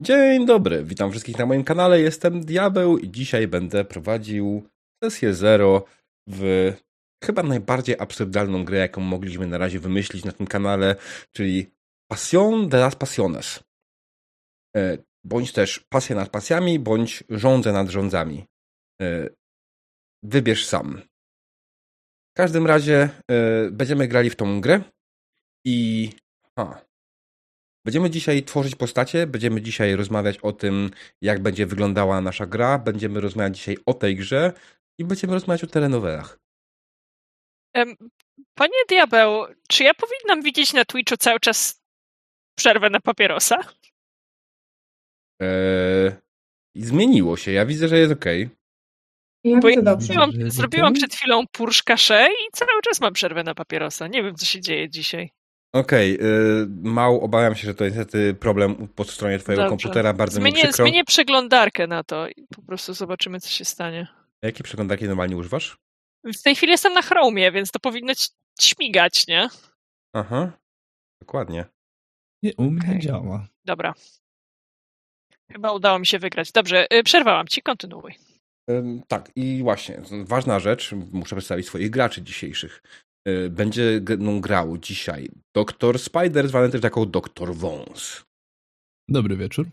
Dzień dobry, witam wszystkich na moim kanale, jestem Diabeł i dzisiaj będę prowadził sesję zero w chyba najbardziej absurdalną grę, jaką mogliśmy na razie wymyślić na tym kanale, czyli Passion de las Passiones. E, bądź też pasja nad pasjami, bądź rządzę nad rządzami. E, wybierz sam. W każdym razie e, będziemy grali w tą grę i... A, Będziemy dzisiaj tworzyć postacie, będziemy dzisiaj rozmawiać o tym, jak będzie wyglądała nasza gra, będziemy rozmawiać dzisiaj o tej grze i będziemy rozmawiać o telenowelach. Panie Diabeł, czy ja powinnam widzieć na Twitchu cały czas przerwę na papierosa? Eee, zmieniło się, ja widzę, że jest ok. Ja Bo ja dobrze. zrobiłam, zrobiłam przed chwilą purszkasze i cały czas mam przerwę na papierosa. Nie wiem, co się dzieje dzisiaj. Okej, okay, Mał, obawiam się, że to jest niestety problem po stronie twojego Dobrze. komputera, bardzo zmienię, mi przykro. Zmienię przeglądarkę na to i po prostu zobaczymy, co się stanie. Jakie przeglądarki normalnie używasz? W tej chwili jestem na Chromie, więc to powinno ci- śmigać, nie? Aha, dokładnie. Nie, u mnie Okej. działa. Dobra. Chyba udało mi się wygrać. Dobrze, y, przerwałam ci, kontynuuj. Tak, i właśnie, ważna rzecz, muszę przedstawić swoich graczy dzisiejszych. Y, Będzie no, grał dzisiaj Doktor Spider, zwany też jako Doktor Wąs. Dobry wieczór.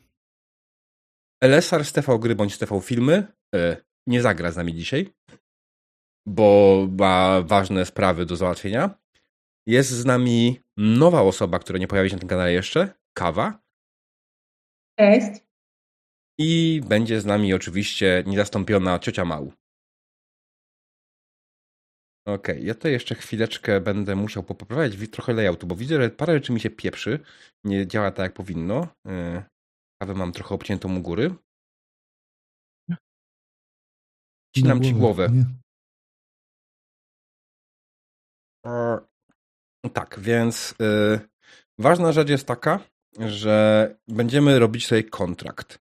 Elesar z TV Gry bądź z TV Filmy y, nie zagra z nami dzisiaj, bo ma ważne sprawy do załatwienia. Jest z nami nowa osoba, która nie pojawi się na tym kanale jeszcze, Kawa. Cześć. I będzie z nami oczywiście niezastąpiona ciocia Mał. Okej, ja to jeszcze chwileczkę będę musiał poprawiać wi- trochę layoutu, bo widzę, że parę rzeczy mi się pieprzy. Nie działa tak, jak powinno. Yy, Kawę mam trochę obciętą u góry. Ścinam Na ci głowę. E, Tak, więc y, ważna rzecz jest taka, że będziemy robić sobie kontrakt.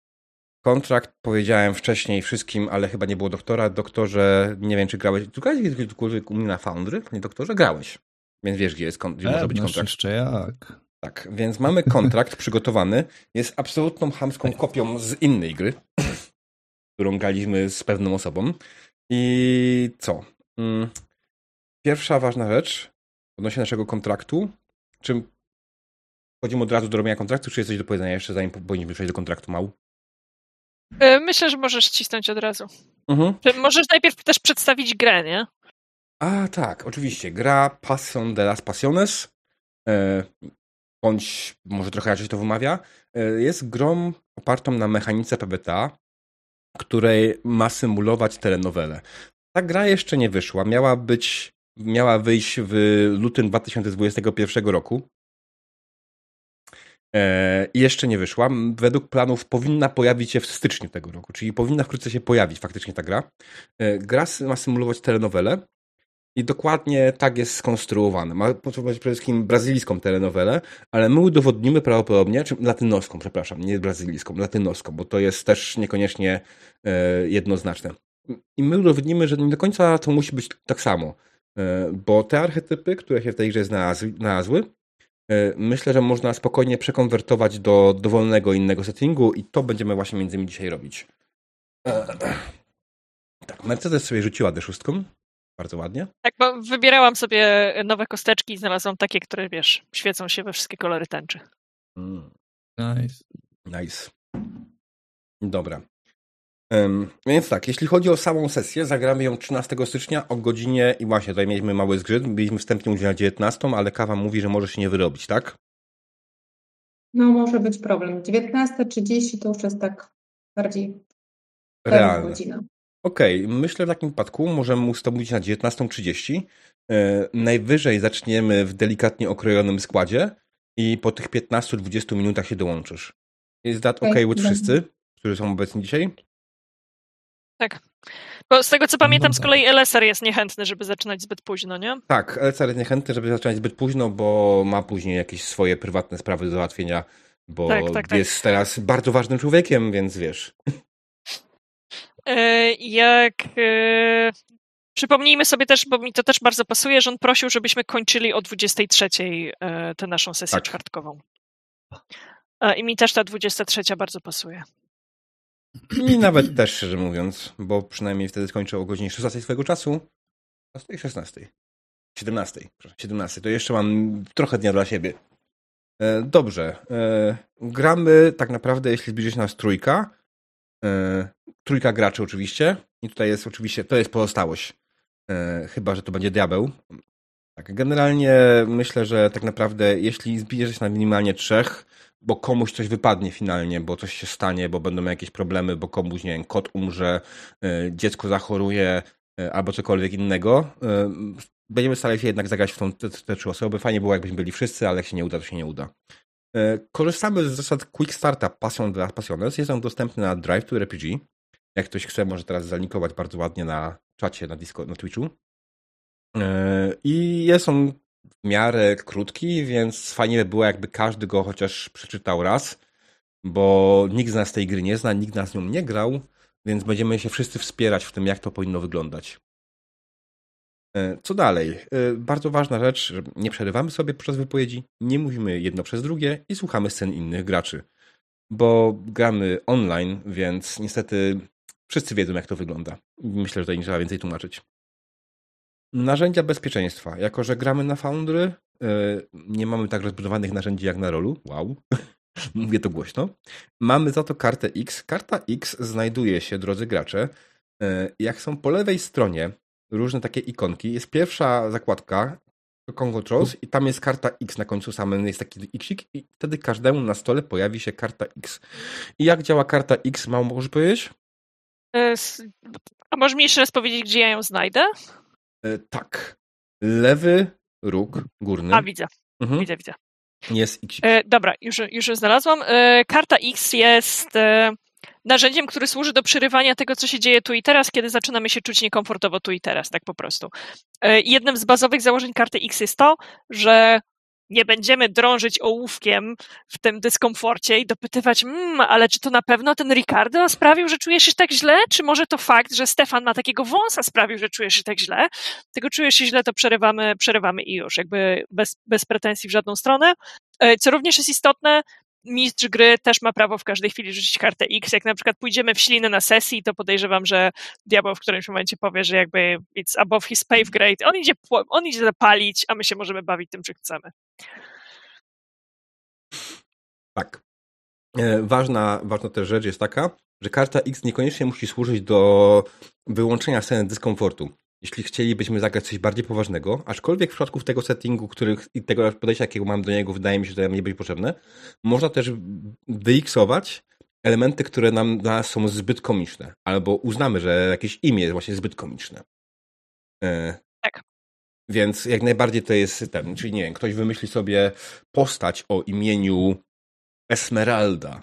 Kontrakt powiedziałem wcześniej wszystkim, ale chyba nie było doktora. Doktorze, nie wiem czy grałeś. Tu grałeś kiedykolwiek u mnie na Foundry? Nie doktorze, grałeś. Więc wiesz, gdzie, jest, gdzie może być Pewność kontrakt. jeszcze jak. Tak, więc mamy kontrakt przygotowany. Jest absolutną chamską kopią z innej gry, którą graliśmy z pewną osobą. I co? Mm, Pierwsza ważna rzecz odnośnie naszego kontraktu. Czy wchodzimy od razu do robienia kontraktu, czy jest coś do powiedzenia jeszcze, zanim po- powinniśmy przejść do kontraktu mał? Y, Myślę, że możesz cisnąć od razu. Mhm. Możesz najpierw też przedstawić grę, nie? A tak, oczywiście. Gra Passion de las Passiones, e, bądź może trochę inaczej się to wymawia, e, jest grą opartą na mechanice PBTA, której ma symulować telenowelę. Ta gra jeszcze nie wyszła. Miała być, miała wyjść w lutym 2021 roku. E, I jeszcze nie wyszła. Według planów powinna pojawić się w styczniu tego roku, czyli powinna wkrótce się pojawić faktycznie ta gra. E, Gra ma symulować telenowelę i dokładnie tak jest skonstruowane. Ma potrzebować przede wszystkim brazylijską telenowelę, ale my udowodnimy prawdopodobnie, czy latynoską, przepraszam, nie brazylijską, latynoską, bo to jest też niekoniecznie e, jednoznaczne. I my udowodnimy, że nie do końca to musi być tak samo, bo te archetypy, które się w tej grze znalazły, myślę, że można spokojnie przekonwertować do dowolnego innego settingu i to będziemy właśnie między innymi dzisiaj robić. E, Tak, Mercedes sobie rzuciła D6. Bardzo ładnie. Tak, bo wybierałam sobie nowe kosteczki i znalazłam takie, które, wiesz, świecą się we wszystkie kolory tęczy. Mm, Nice. nice. Dobra. Em, więc tak, jeśli chodzi o samą sesję, zagramy ją 13 stycznia o godzinie i właśnie tutaj mieliśmy mały zgrzyt, byliśmy wstępnie mówili na 19, ale kawa mówi, że może się nie wyrobić, tak? No może być problem. 19.30 to już jest tak bardziej Realne. godzina. Okej, myślę w takim przypadku możemy ustawić na 19.30. E, najwyżej zaczniemy w delikatnie okrojonym składzie i po tych 15-20 minutach się dołączysz. Jest that Okej, okay with wszyscy, którzy są obecni dzisiaj? Tak. Bo z tego co pamiętam, z tak. kolei LSR jest niechętny, żeby zaczynać zbyt późno, nie? Tak, Elcar jest niechętny, żeby zacząć zbyt późno, bo ma później jakieś swoje prywatne sprawy do załatwienia, bo Tak, tak, tak. jest teraz bardzo ważnym człowiekiem, więc wiesz. E, Jak. e, Przypomnijmy sobie też, bo mi to też bardzo pasuje, że on prosił, żebyśmy kończyli o 23 e, tę naszą sesję Tak. czwartkową. I mi też ta 23 bardzo pasuje. I nawet też, szczerze mówiąc, bo przynajmniej wtedy skończę o godzinie 16 swojego czasu. 16. 17. Przepraszam, 17. To jeszcze mam trochę dnia dla siebie. E, dobrze. E, gramy tak naprawdę, jeśli zbliży się nas trójka. E, trójka graczy oczywiście. I tutaj jest oczywiście, to jest pozostałość. E, chyba, że to będzie diabeł. Tak, generalnie myślę, że tak naprawdę jeśli zbierze się na minimalnie trzech, bo komuś coś wypadnie finalnie, bo coś się stanie, bo będą jakieś problemy, bo komuś, nie wiem, kot umrze, e, dziecko zachoruje e, albo cokolwiek innego, e, będziemy starali się jednak zagrać w tą, te, te trzy osoby. Fajnie było, jakbyśmy byli wszyscy, ale jak się nie uda, to się nie uda. Korzystamy z zasad Quick Starta Passion dla Passiones. Jest on dostępny na Drive to RPG. Jak ktoś chce, może teraz zalinkować bardzo ładnie na czacie na, Discord, na Twitchu. I jest on w miarę krótki, więc fajnie by było, jakby każdy go chociaż przeczytał raz, bo nikt z nas tej gry nie zna, nikt nas nią nie grał, więc będziemy się wszyscy wspierać w tym, jak to powinno wyglądać. E, co dalej? E, bardzo ważna rzecz, nie przerywamy sobie podczas wypowiedzi, nie mówimy jedno przez drugie i słuchamy scen innych graczy. Bo gramy online, więc niestety wszyscy wiedzą, jak to wygląda. Myślę, że tutaj nie trzeba więcej tłumaczyć. Narzędzia bezpieczeństwa. Jako, że gramy na Foundry, e, nie mamy tak rozbudowanych narzędzi jak na rolu. Wow. Mówię to głośno. Mamy za to kartę X. Karta X znajduje się, drodzy gracze, e, jak są po lewej stronie różne takie ikonki. Jest pierwsza zakładka, Control i tam jest karta X na końcu samym, jest taki Xik i wtedy każdemu na stole pojawi się karta X. I jak działa karta X, mało możesz powiedzieć? A możesz mi jeszcze raz powiedzieć, gdzie ja ją znajdę? E, tak. Lewy róg górny. A, widzę. Mhm. Widzę, widzę. Jest X. E, dobra, już, już znalazłam. E, karta X jest e, narzędziem, które służy do przerywania tego, co się dzieje tu i teraz, kiedy zaczynamy się czuć niekomfortowo tu i teraz, tak po prostu. E, jednym z bazowych założeń karty X jest to, że nie będziemy drążyć ołówkiem w tym dyskomforcie i dopytywać, mmm, ale czy to na pewno ten Ricardo sprawił, że czujesz się tak źle? Czy może to fakt, że Stefan ma takiego wąsa sprawił, że czujesz się tak źle? Tego czujesz się źle, to przerywamy, przerywamy i już, jakby bez, bez pretensji w żadną stronę. E, co również jest istotne, mistrz gry też ma prawo w każdej chwili rzucić kartę X. Jak na przykład pójdziemy w ślinę na sesji, to podejrzewam, że diabeł w którymś momencie powie, że jakby it's above his pay grade. On idzie, on idzie zapalić, a my się możemy bawić tym, czy chcemy. Tak. E, ważna, ważna też rzecz jest taka, że karta X niekoniecznie musi służyć do wyłączenia sceny dyskomfortu. Jeśli chcielibyśmy zagrać coś bardziej poważnego, aczkolwiek w przypadku tego settingu, których, i tego podejścia, jakiego mam do niego, wydaje mi się, że to nie będzie potrzebne, można też wyiksować elementy, które nam dla nas są zbyt komiczne, albo uznamy, że jakieś imię jest właśnie zbyt komiczne. E, tak. Więc jak najbardziej to jest ten, czyli nie wiem, ktoś wymyśli sobie postać o imieniu Esmeralda.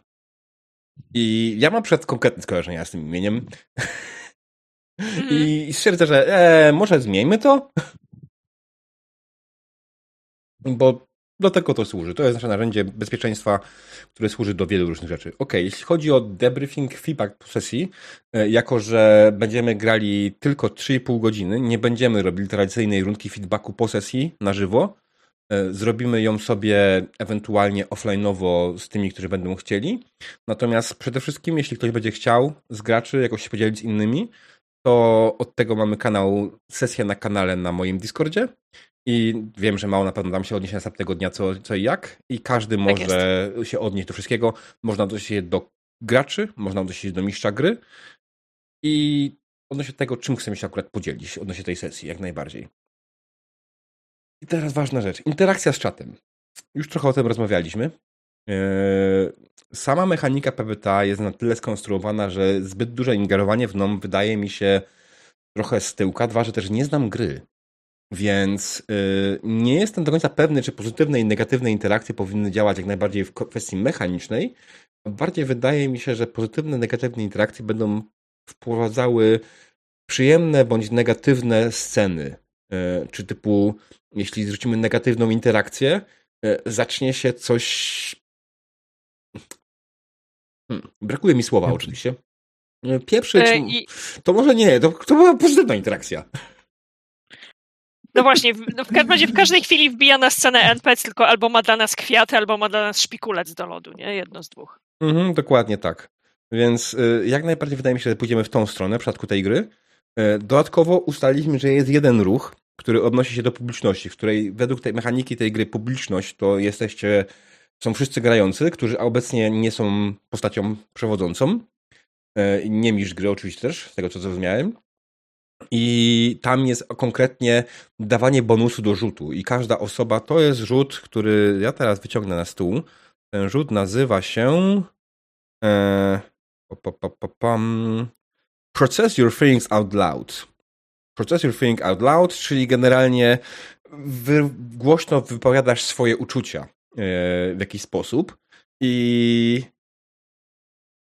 I ja mam przed konkretne skojarzenia z tym imieniem. Mhm. I stwierdzę, że e, może zmieńmy to. Bo do tego to służy. To jest nasze narzędzie bezpieczeństwa, które służy do wielu różnych rzeczy. Ok, jeśli chodzi o debriefing feedback po sesji, e, jako że będziemy grali tylko 3,5 godziny, nie będziemy robili tradycyjnej rundki feedbacku po sesji na żywo. E, zrobimy ją sobie ewentualnie offline'owo z tymi, którzy będą chcieli. Natomiast przede wszystkim, jeśli ktoś będzie chciał z graczy jakoś się podzielić z innymi, to od tego mamy kanał, sesję na kanale na moim Discordzie i wiem, że mało na pewno nam się odniesie następnego dnia co, co i jak i każdy tak może jest. się odnieść do wszystkiego. Można odnieść się do graczy, można odnieść się do mistrza gry i odnośnie tego, czym chcemy się akurat podzielić odnośnie tej sesji, jak najbardziej. I teraz ważna rzecz. Interakcja z czatem. Już trochę o tym rozmawialiśmy. Eee, sama mechanika PBTA jest na tyle skonstruowana, że zbyt duże ingerowanie w nią wydaje mi się trochę z tyłka. Dwa, że też nie znam gry. Więc yy, nie jestem do końca pewny, czy pozytywne i negatywne interakcje powinny działać jak najbardziej w kwestii mechanicznej. Bardziej wydaje mi się, że pozytywne, negatywne interakcje będą wprowadzały przyjemne bądź negatywne sceny. Yy, czy typu, jeśli zwrócimy negatywną interakcję, yy, zacznie się coś Hmm, brakuje mi słowa oczywiście. Pierwszy, e, i... to może nie, to, to była pozytywna interakcja. No właśnie, w, no w każdym razie w każdej chwili wbija na scenę NPC, tylko albo ma dla nas kwiaty, albo ma dla nas szpikulec do lodu, nie? Jedno z dwóch. Mhm, dokładnie tak. Więc y, jak najbardziej wydaje mi się, że pójdziemy w tą stronę w przypadku tej gry. Y, dodatkowo ustaliliśmy, że jest jeden ruch, który odnosi się do publiczności, w której według tej mechaniki tej gry publiczność to jesteście, są wszyscy grający, którzy obecnie nie są postacią przewodzącą. Y, nie mistrz gry oczywiście też, z tego co zrozumiałem. I tam jest konkretnie dawanie bonusu do rzutu. I każda osoba to jest rzut, który ja teraz wyciągnę na stół. Ten rzut nazywa się. E, process your feelings out loud. Process your feelings out loud, czyli generalnie wy, głośno wypowiadasz swoje uczucia e, w jakiś sposób. I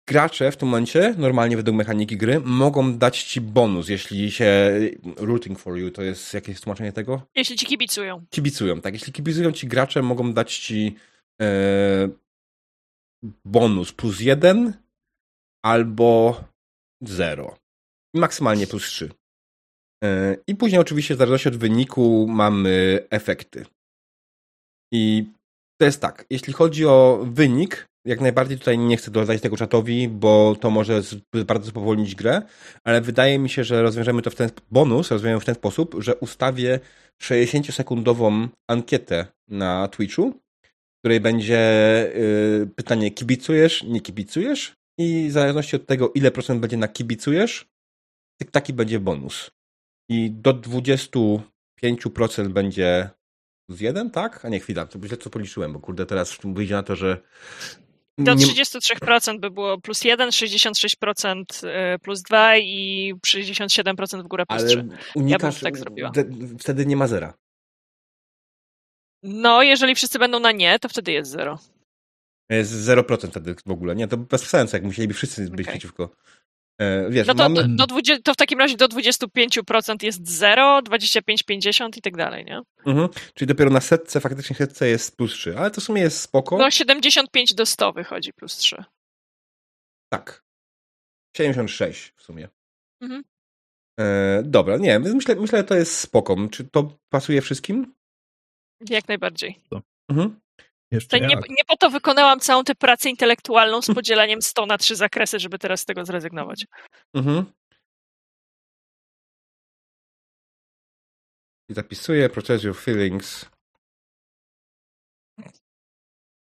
gracze w tym momencie, normalnie według mechaniki gry, mogą dać ci bonus, jeśli się rooting for you, to jest jakieś tłumaczenie tego? Jeśli ci kibicują. Kibicują, tak. Jeśli kibicują ci gracze, mogą dać ci e, bonus plus jeden albo zero. Maksymalnie plus trzy. E, I później oczywiście w zależności od wyniku mamy efekty. I to jest tak, jeśli chodzi o wynik, jak najbardziej tutaj nie chcę dodać tego czatowi, bo to może bardzo spowolnić grę, ale wydaje mi się, że rozwiążemy to w ten bonus, rozwiążemy w ten sposób, że ustawię 60-sekundową ankietę na Twitchu, w której będzie y, pytanie kibicujesz, nie kibicujesz i w zależności od tego, ile procent będzie na kibicujesz, taki będzie bonus. I do 25% będzie z jeden, tak? A nie, chwila, to źle co policzyłem, bo kurde, teraz wyjdzie na to, że Do nie- 33% by było plus 1, 66% y, plus 2 i 67% w górę plus 3. Ale unikasz, tak zrobiła. wtedy nie ma zera. No, jeżeli wszyscy będą na nie, to wtedy jest 0. Jest 0% wtedy w ogóle. Nie, to bez sensu, jak musieliby wszyscy być Okej. przeciwko. E, wiesz, No to, mamy... do, do 20, to w takim razie do 25% jest 0, 25, 50 i tak dalej, nie? Mhm. Czyli dopiero na setce, faktycznie setce jest plus 3, ale to w sumie jest spoko. No 75 do 100 wychodzi plus 3. Tak. 76 w sumie. Mhm. E, dobra, nie, myślę, myślę, że to jest spoko. Czy to pasuje wszystkim? Jak najbardziej. Mhm. Jeszcze nie, nie po to wykonałam całą tę pracę intelektualną z podzieleniem 100 na trzy zakresy, żeby teraz z tego zrezygnować. Mhm. I zapisuję process your feelings.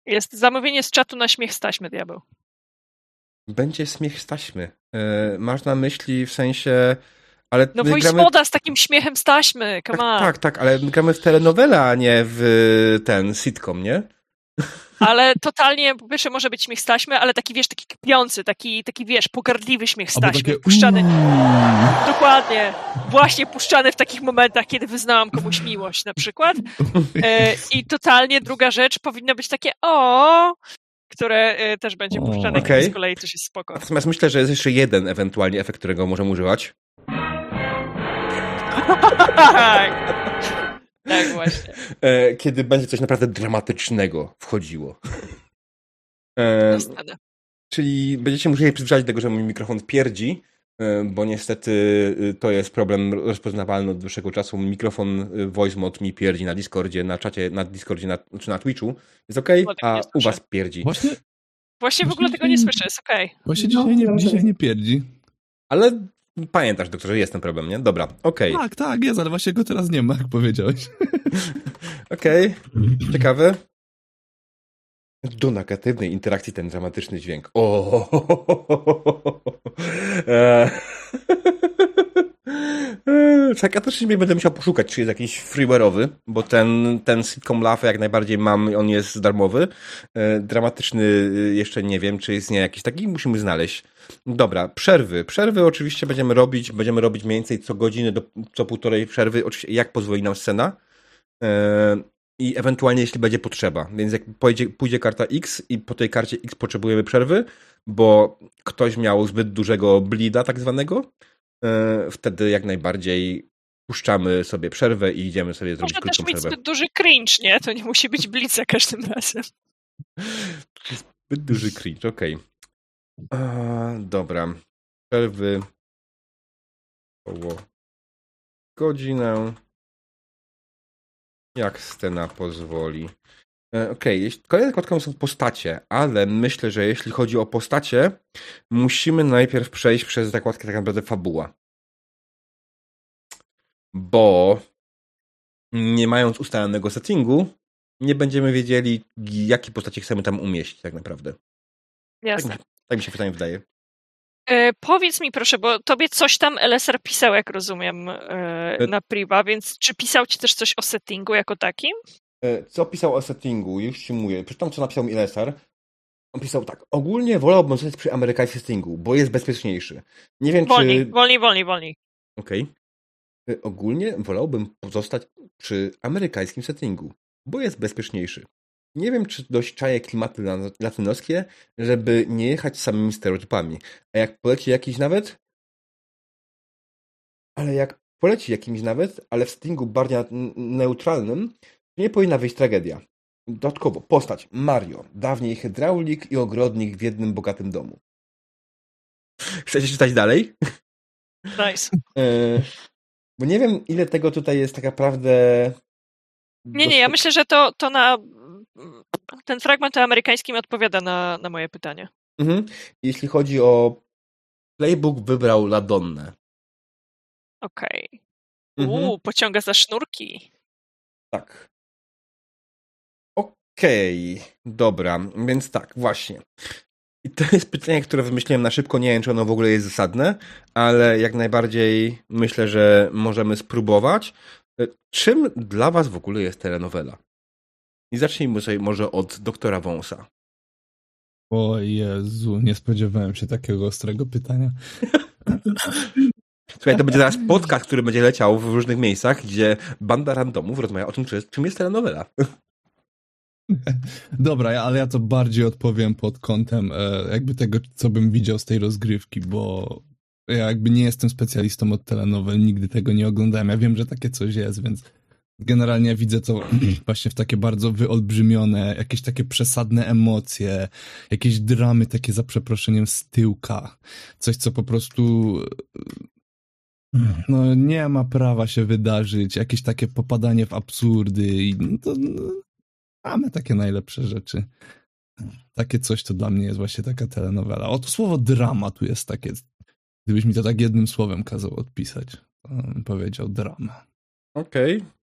Jest zamówienie z czatu na śmiech z taśmy, diabeł. Będzie śmiech z taśmy. E, masz na myśli w sensie... Ale No voice gramy... moda z takim śmiechem z taśmy, come on. Tak, tak, tak, ale my gramy w telenowelę, a nie w ten sitcom, nie? Ale totalnie, po pierwsze może być śmiech z taśmy, ale taki, wiesz, taki kpiący, taki, taki wiesz, pogardliwy śmiech z taśmy, takie puszczany, dokładnie, właśnie puszczany w takich momentach, kiedy wyznałam komuś miłość na przykład. E, I totalnie druga rzecz, powinno być takie o, które e, też będzie O. puszczane Okej. kiedy z kolei coś jest spoko. Natomiast myślę, że jest jeszcze jeden ewentualnie efekt, którego możemy używać. tak. Tak właśnie. E, kiedy będzie coś naprawdę dramatycznego wchodziło. E, scenę. czyli będziecie musieli przyzwyczaić do tego, że mój mikrofon pierdzi, e, bo niestety to jest problem rozpoznawalny od dłuższego czasu. Mikrofon VoiceMod mi pierdzi na Discordzie, na czacie, na Discordzie, na, czy na Twitchu. Jest ok, Dlatego a nie u was pierdzi. Właśnie, Właśnie w ogóle tego nie słyszę, jest okej. właśnie No, dzisiaj, nie, dzisiaj nie pierdzi. Ale pamiętasz, doktorze, jest ten problem, nie? Dobra, okej, Tak, tak, jest, ale właśnie go teraz nie ma, jak powiedziałeś. okej, ciekawe. Do negatywnej interakcji ten dramatyczny dźwięk. O. E. E, Tak, ja też nie będę musiał poszukać, czy jest jakiś freeware'owy, bo ten, ten sitcom Laugh jak najbardziej mam, on jest darmowy. E, Dramatyczny e, jeszcze nie wiem, czy istnieje jakiś taki, musimy znaleźć. Dobra, przerwy. Przerwy oczywiście będziemy robić, będziemy robić mniej więcej co godzinę do co półtorej przerwy, oczywiście jak pozwoli nam scena. I ewentualnie jeśli będzie potrzeba. Więc jak pójdzie, pójdzie karta X i po tej karcie X potrzebujemy przerwy, bo ktoś miał zbyt dużego blida tak zwanego, e, wtedy jak najbardziej puszczamy sobie przerwę i idziemy sobie zrobić Może też krótką mieć przerwę. zbyt duży cringe, nie? To nie musi być blitz za każdym razem. Zbyt duży cringe, okej. A, Dobra. Przerwy około godzinę. Jak scena pozwoli. E, Okej, okay. kolejną zakładką są postacie, ale myślę, że jeśli chodzi o postacie, musimy najpierw przejść przez zakładkę tak naprawdę fabuła. Bo nie mając ustalonego settingu, nie będziemy wiedzieli, jakie postacie chcemy tam umieścić tak naprawdę. Jasne. Tak, tak mi się pytanie wydaje. E, powiedz mi proszę, bo tobie coś tam LSR pisał, jak rozumiem, e, na priva, więc czy pisał ci też coś o settingu jako takim? E, co pisał o settingu? Już ci mówię. Przeczytam, co napisał mi LSR. On pisał tak. Ogólnie wolałbym zostać przy amerykańskim settingu, bo jest bezpieczniejszy. Nie wiem, wolniej, czy... Wolniej, wolniej, wolniej. Okej. Okay. Ogólnie wolałbym pozostać przy amerykańskim settingu, bo jest bezpieczniejszy. Nie wiem, czy dość czaję klimaty latynoskie, żeby nie jechać samymi stereotypami. A jak poleci jakiś nawet... Ale jak poleci jakimś nawet, ale w settingu bardziej neutralnym, to nie powinna wyjść tragedia. Dodatkowo, postać Mario, dawniej hydraulik i ogrodnik w jednym bogatym domu. Chcecie czytać dalej? Nice. E, bo nie wiem, ile tego tutaj jest tak naprawdę... Nie, nie, ja myślę, że to, to na ten fragment amerykański odpowiada na, na moje pytanie. Mhm. Jeśli chodzi o playbook, wybrał Ladonnę. Okej. Okay. Mhm. Uuu, pociąga za sznurki. Tak. Okej, okay. dobra, więc tak, właśnie. I to jest pytanie, które wymyśliłem na szybko. Nie wiem, czy ono w ogóle jest zasadne, ale jak najbardziej myślę, że możemy spróbować. Czym dla Was w ogóle jest telenowela? I zacznijmy sobie może od doktora Wąsa. O Jezu, nie spodziewałem się takiego ostrego pytania. Słuchaj, to będzie teraz podcast, który będzie leciał w różnych miejscach, gdzie banda randomów rozmawia o tym, czym jest telenowela. Dobra, ale ja to bardziej odpowiem pod kątem e, jakby tego, co bym widział z tej rozgrywki, bo ja jakby nie jestem specjalistą od telenowel, nigdy tego nie oglądałem. Ja wiem, że takie coś jest, więc generalnie widzę to właśnie w takie bardzo wyolbrzymione, jakieś takie przesadne emocje, jakieś dramy takie za przeproszeniem z tyłka. Coś, co po prostu no nie ma prawa się wydarzyć, jakieś takie popadanie w absurdy i no to no, mamy takie najlepsze rzeczy. Takie coś to dla mnie jest właśnie taka telenowela. O, to słowo drama tu jest takie. Gdybyś mi to tak jednym słowem kazał odpisać, to bym powiedział drama. Okej. Okay.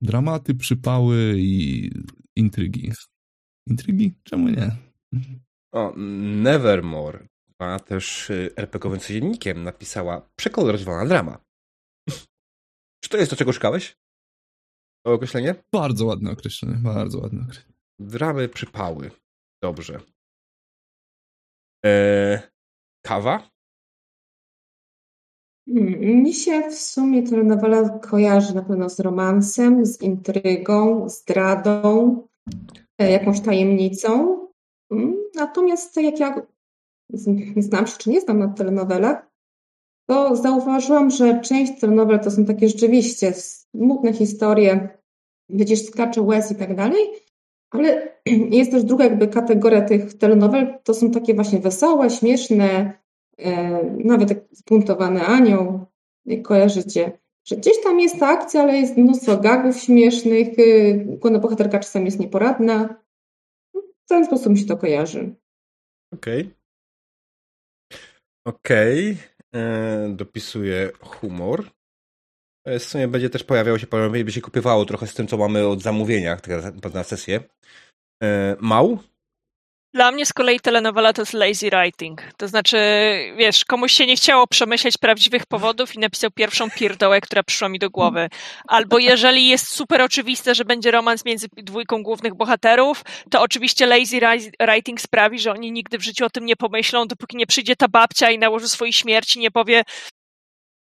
Dramaty, przypały i intrygi. Intrygi? Czemu nie? O, Nevermore, a też y, RPGowym codziennikiem napisała przekoloryzowana drama. Czy to jest to, czego szukałeś? To określenie? Bardzo ładne określenie, bardzo ładne określenie. Dramy przypały. Dobrze. Eee, kawa? Hmm, mi się w sumie telenowela kojarzy na pewno z romansem, z intrygą, zdradą, e, jakąś tajemnicą. Hmm, natomiast jak ja znam się czy nie znam na telenowelach, to zauważyłam, że część telenowel to są takie rzeczywiście smutne historie, widzisz, skacze łez i tak dalej, ale jest też druga jakby kategoria tych telenowel, to są takie właśnie wesołe, śmieszne, nawet tak zbuntowany anioł, jak kojarzycie, że gdzieś tam jest ta akcja, ale jest mnóstwo gagów śmiesznych, e, główna bohaterka czasami jest nieporadna. W ten sposób mi się to kojarzy. Okej. Okay. Okej. Okay. E, dopisuję humor. W sumie będzie też pojawiało się, by się kupywało trochę z tym, co mamy od zamówienia na sesję. E, Mał? Dla mnie z kolei telenowela to jest lazy writing. To znaczy, wiesz, komuś się nie chciało przemyśleć prawdziwych powodów i napisał pierwszą pierdołę, która przyszła mi do głowy. Albo jeżeli jest super oczywiste, że będzie romans między dwójką głównych bohaterów, to oczywiście lazy writing sprawi, że oni nigdy w życiu o tym nie pomyślą, dopóki nie przyjdzie ta babcia i nałoży swojej śmierci, nie powie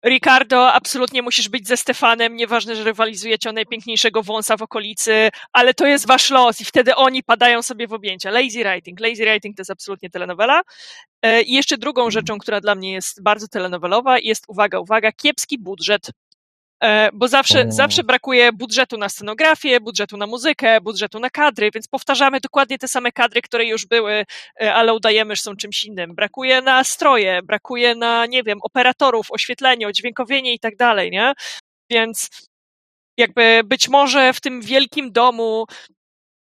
Ricardo, absolutnie musisz być ze Stefanem, nieważne, że rywalizujecie o najpiękniejszego wąsa w okolicy, ale to jest wasz los i wtedy oni padają sobie w objęcia. Lazy writing. Lazy writing to jest absolutnie telenowela. E, I jeszcze drugą rzeczą, która dla mnie jest bardzo telenowelowa jest, uwaga, uwaga, kiepski budżet bo zawsze, zawsze brakuje budżetu na scenografię, budżetu na muzykę, budżetu na kadry, więc powtarzamy dokładnie te same kadry, które już były, e, ale udajemy, że są czymś innym. Brakuje na stroje, brakuje na, nie wiem, operatorów, oświetlenie, odźwiękowienie i tak dalej, nie? Więc Jakby być może w tym wielkim domu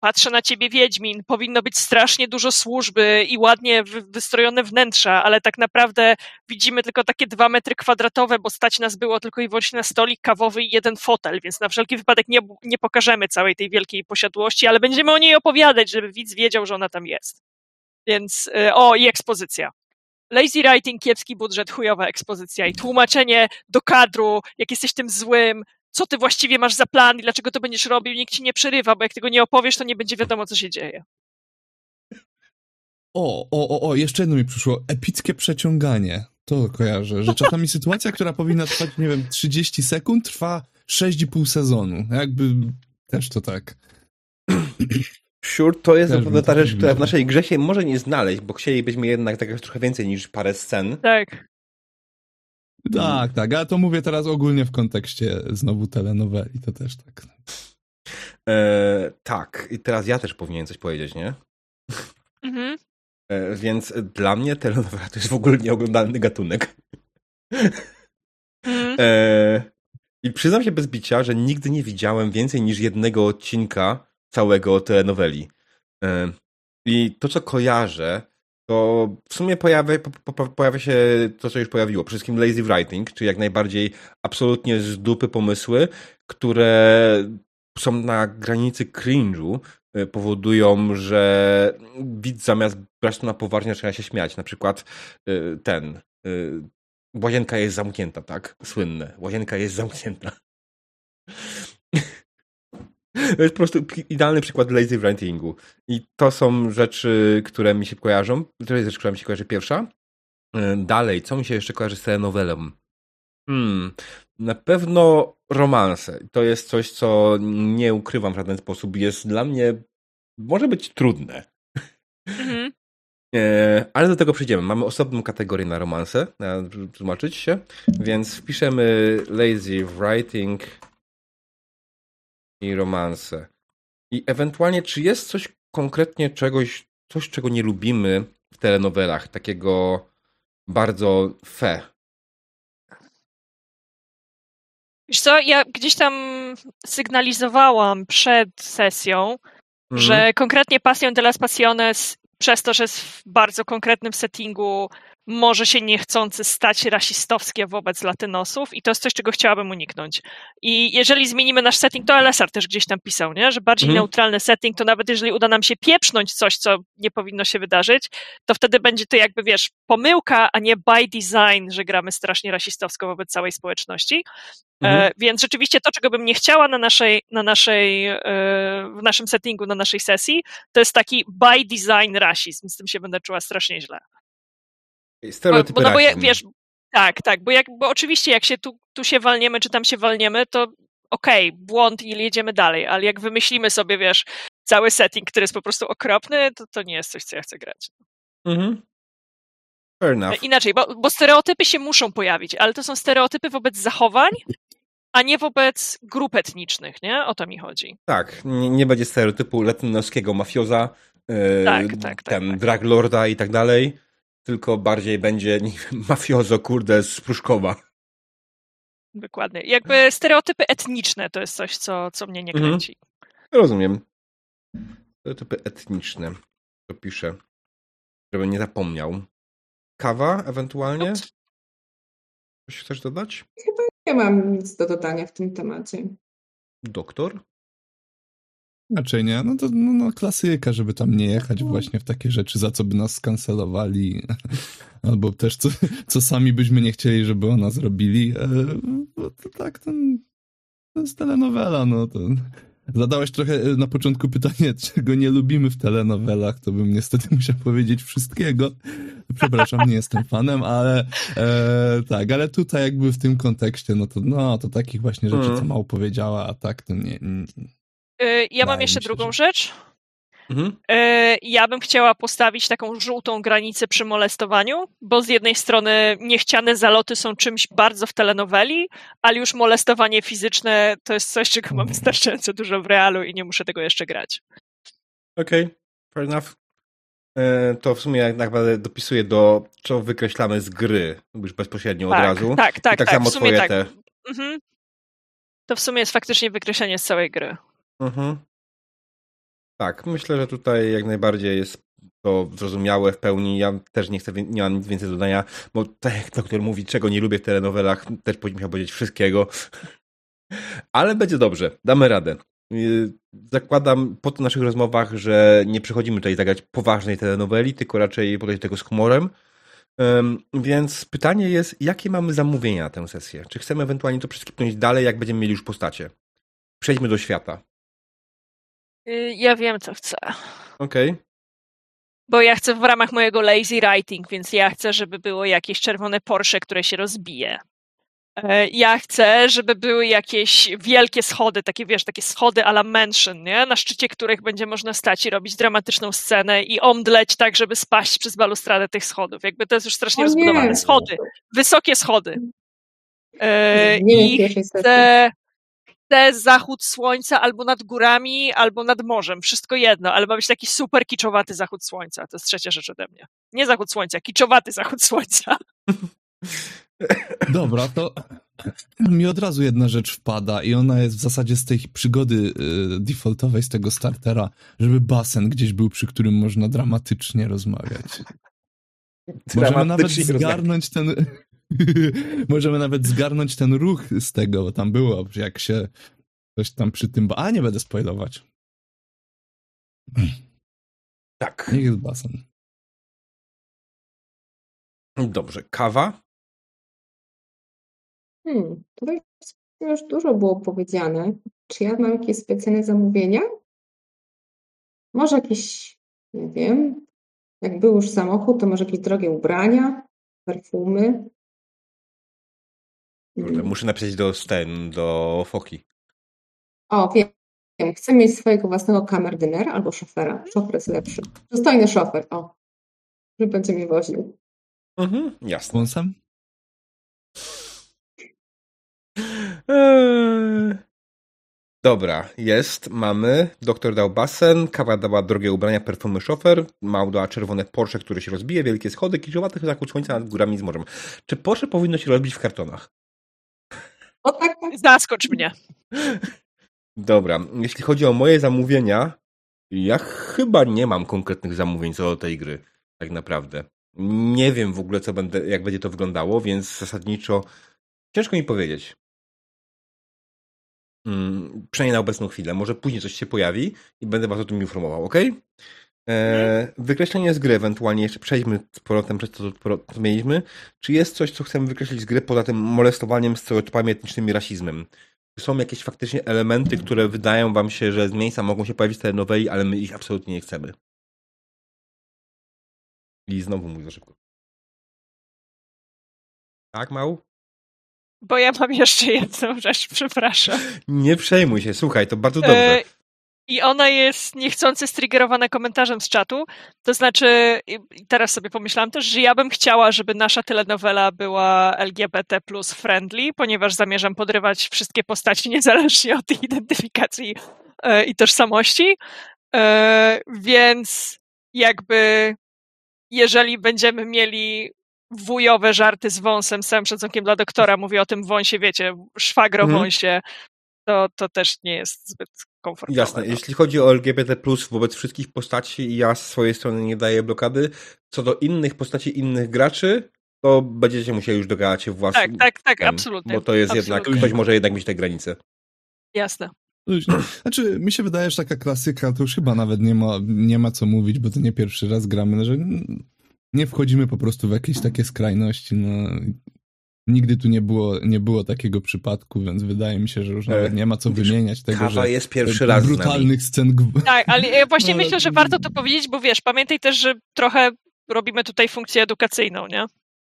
patrzę na ciebie Wiedźmin, powinno być strasznie dużo służby i ładnie wystrojone wnętrza, ale tak naprawdę widzimy tylko takie dwa metry kwadratowe, bo stać nas było tylko i wyłącznie na stolik kawowy i jeden fotel, więc na wszelki wypadek nie, nie pokażemy całej tej wielkiej posiadłości, ale będziemy o niej opowiadać, żeby widz wiedział, że ona tam jest. Więc, y, o, i ekspozycja. Lazy writing, kiepski budżet, chujowa ekspozycja i tłumaczenie do kadru, jak jesteś tym złym, co ty właściwie masz za plan i dlaczego to będziesz robił, nikt ci nie przerywa, bo jak tego nie opowiesz, to nie będzie wiadomo, co się dzieje. O, o, o, o, jeszcze jedno mi przyszło. Epickie przeciąganie. To kojarzę, że czasami sytuacja, która powinna trwać, nie wiem, 30 sekund, trwa 6,5 sezonu. Jakby też to tak. Sure, to jest naprawdę ta rzecz, która w naszej grze się może nie znaleźć, bo chcielibyśmy jednak tak trochę więcej niż parę scen. Tak. Tak, tak, ale to mówię teraz ogólnie w kontekście znowu telenoweli, to też tak. E, tak, i teraz ja też powinien coś powiedzieć, nie? Mhm. E, więc dla mnie telenowela to jest w ogóle nieoglądalny gatunek. Mhm. E, I przyznam się bez bicia, że nigdy nie widziałem więcej niż jednego odcinka całego telenoweli. E, I to, co kojarzę, to w sumie pojawia, po, pojawia się to, co już pojawiło. Przede wszystkim lazy writing, czyli jak najbardziej absolutnie z dupy pomysły, które są na granicy cringe'u, y, powodują, że widz zamiast brać to na poważnie zaczyna się śmiać. Na przykład y, ten y, łazienka jest zamknięta, tak? Słynne. Łazienka jest zamknięta. To jest po prostu idealny przykład lazy writingu. I to są rzeczy, które mi się kojarzą. To jest rzecz, która mi się kojarzy pierwsza. E, dalej, co mi się jeszcze kojarzy z telenowelą? Hmm, na pewno romanse. To jest coś, co nie ukrywam w żaden sposób. Jest dla mnie, może być trudne. Mhm. E, ale do tego przejdziemy. Mamy osobną kategorię na romanse, na tłumaczyć się, więc wpiszemy lazy writing i romanse. I ewentualnie, czy jest coś konkretnie czegoś, coś, czego nie lubimy w telenowelach, takiego bardzo fe? Wiesz co, ja gdzieś tam sygnalizowałam przed sesją, mhm. że konkretnie Passion de las Passiones, przez to, że jest w bardzo konkretnym settingu, może się niechcący stać rasistowskie wobec latynosów i to jest coś, czego chciałabym uniknąć. I jeżeli zmienimy nasz setting, to LSR też gdzieś tam pisał, nie? że bardziej mhm. neutralny setting, to nawet jeżeli uda nam się pieprznąć coś, co nie powinno się wydarzyć, to wtedy będzie to jakby, wiesz, pomyłka, a nie by design, że gramy strasznie rasistowsko wobec całej społeczności. E, mhm. E, więc rzeczywiście to, czego bym nie chciała na naszej, na naszej, e, w naszym settingu, na naszej sesji, to jest taki by design rasizm. Z tym się będę czuła strasznie źle. Stereotypy bo, no bo jak, wiesz, tak, tak, bo, jak, bo oczywiście jak się tu, tu się walniemy, czy tam się walniemy, to okej, okay, błąd i jedziemy dalej, ale jak wymyślimy sobie, wiesz, cały setting, który jest po prostu okropny, to to nie jest coś, co ja chcę grać. Mhm. Fair enough. Inaczej, bo, bo stereotypy się muszą pojawić, ale to są stereotypy wobec zachowań, a nie wobec grup etnicznych, nie? O to mi chodzi. Tak, nie, nie będzie stereotypu latynoskiego mafioza, yy, tak, tak, tak, ten tak. drag lorda i tak dalej tylko bardziej będzie nie wiem, mafiozo, kurde, z Pruszkowa. Dokładnie. Jakby stereotypy etniczne to jest coś, co, co mnie nie mhm. kręci. Mhm. Rozumiem. Stereotypy etniczne. To piszę. Żebym nie zapomniał. Kawa ewentualnie? Coś chcesz dodać? Chyba nie mam nic do dodania w tym temacie. Doktor? Raczej nie. No to no, no, klasyka, żeby tam nie jechać właśnie w takie rzeczy, za co by nas skancelowali. Albo też co, co sami byśmy nie chcieli, żeby o nas robili. E, no to tak, ten, to jest telenowela, no to... Zadałeś trochę e, na początku pytanie, czego nie lubimy w telenowelach, to bym niestety musiał powiedzieć wszystkiego. Przepraszam, nie jestem fanem, ale e, tak, ale tutaj jakby w tym kontekście, no to, no, to takich właśnie rzeczy, co mhm. mało powiedziała, a tak to nie, nie ja mam jeszcze drugą rzecz. Mhm. Y, ja bym chciała postawić taką żółtą granicę przy molestowaniu, bo z jednej strony niechciane zaloty są czymś bardzo w telenoweli, ale już molestowanie fizyczne to jest coś, czego mam wystarczająco dużo w realu i nie muszę tego jeszcze grać. Okej, okay. fair enough. E, to w sumie jak naprawdę dopisuje do, co wykreślamy z gry, już bezpośrednio tak, od razu. Tak, tak, I tak. tak samo twoje tak. te. Mhm. To w sumie jest faktycznie wykreślenie z całej gry. Mhm. Tak, myślę, że tutaj jak najbardziej jest to zrozumiałe w pełni. Ja też nie chcę, nie mam nic więcej do dodania, bo tak jak doktor mówi, czego nie lubię w telenowelach, też musiał powiedzieć wszystkiego. Ale będzie dobrze, damy radę. Y, zakładam po tych naszych rozmowach, że nie przechodzimy tutaj zagrać poważnej telenoweli, tylko raczej podejść do tego z humorem. Więc pytanie jest, jakie mamy zamówienia na tę sesję? Czy chcemy ewentualnie to przeskipnąć dalej, jak będziemy mieli już postacie? Przejdźmy do świata. Y, ja wiem, co chcę. Okej. Okay. Bo ja chcę w ramach mojego lazy writing, więc ja chcę, żeby było jakieś czerwone Porsche, które się rozbije. E, ja chcę, żeby były jakieś wielkie schody, takie wiesz, takie schody a la mansion, nie? na szczycie których będzie można stać i robić dramatyczną scenę i omdleć tak, żeby spaść przez balustradę tych schodów. Jakby to jest już strasznie o rozbudowane. Nie. Schody, wysokie schody. E, I chcę zachód słońca albo nad górami, albo nad morzem. Wszystko jedno, ale ma być taki super kiczowaty zachód słońca. To jest trzecia rzecz ode mnie. Nie zachód słońca, kiczowaty zachód słońca. Dobra, to mi od razu jedna rzecz wpada i ona jest w zasadzie z tej przygody y, defaultowej, z tego startera, żeby basen gdzieś był, przy którym można dramatycznie rozmawiać. Możemy nawet zgarnąć ten... Możemy nawet zgarnąć ten ruch z tego, bo tam było, jak się coś tam przy tym... A, nie będę spoilować. Tak. Niech jest basen. Dobrze. Kawa? Hmm, tutaj już dużo było powiedziane. Czy ja mam jakieś specjalne zamówienia? Może jakieś, nie wiem, jak był już samochód, to może jakieś drogie ubrania, perfumy. Hmm. Muszę napisać do Sten, do Foki. O, wiem. Chcę mieć swojego własnego kamerdynera albo szofera. Szofer jest lepszy. Dostojny szofer, o. Że będzie mi woził. Mhm, jasne. Wąsem? Eee. Dobra, jest, mamy. Doktor dał basen, kawa dała drogie ubrania, perfumy szofer, mał dała czerwone Porsche, które się rozbije, wielkie schody, kiczowatych zachód słońca nad górami z morzem. Czy Porsche powinno się robić w kartonach? O tak, zaskocz mnie. Dobra, jeśli chodzi o moje zamówienia, ja chyba nie mam konkretnych zamówień co do tej gry, tak naprawdę. Nie wiem w ogóle, co będę, jak będzie to wyglądało, więc zasadniczo ciężko mi powiedzieć. Mm, przynajmniej na obecną chwilę. Może później coś się pojawi i będę was o tym informował, ok? E, wykreślenie z gry, ewentualnie jeszcze przejdźmy z powrotem przez to, co mieliśmy. Czy jest coś, co chcemy wykreślić z gry poza tym molestowaniem stereotypami etnicznym i rasizmem? Czy są jakieś faktycznie elementy, które wydają wam się, że z miejsca mogą się pojawić te noweli, ale my ich absolutnie nie chcemy? I znowu mówię za szybko. Tak, Mał? Bo ja mam jeszcze jedną rzecz, przepraszam. Nie przejmuj się, słuchaj, to bardzo dobrze. I ona jest niechcący striggerowana komentarzem z czatu. To znaczy, teraz sobie pomyślałam też, że ja bym chciała, żeby nasza telenowela była LGBT plus friendly, ponieważ zamierzam podrywać wszystkie postaci niezależnie od ich identyfikacji e, i tożsamości. E, więc jakby jeżeli będziemy mieli wujowe żarty z wąsem, z całym szacunkiem dla doktora, mówię o tym wąsie, wiecie, szwagro mhm. wąsie, to, to też nie jest zbyt komfortowe. Jasne, no. jeśli chodzi o LGBT+, wobec wszystkich postaci, ja z swojej strony nie daję blokady. Co do innych postaci, innych graczy, to będziecie musieli już dogadać się własnym. Tak, tak, tak, absolutnie. Bo to jest absolutnie. jednak, ktoś może jednak mieć te granice. Jasne. Znaczy, mi się wydaje, że taka klasyka to już chyba nawet nie ma, nie ma co mówić, bo to nie pierwszy raz gramy, że nie wchodzimy po prostu w jakieś takie skrajności. No, nigdy tu nie było, nie było takiego przypadku, więc wydaje mi się, że już nawet nie ma co wymieniać tego, Kawa że jest pierwszy raz brutalnych scen. Tak, ale ja właśnie no, myślę, że warto to powiedzieć, bo wiesz, pamiętaj też, że trochę robimy tutaj funkcję edukacyjną, nie?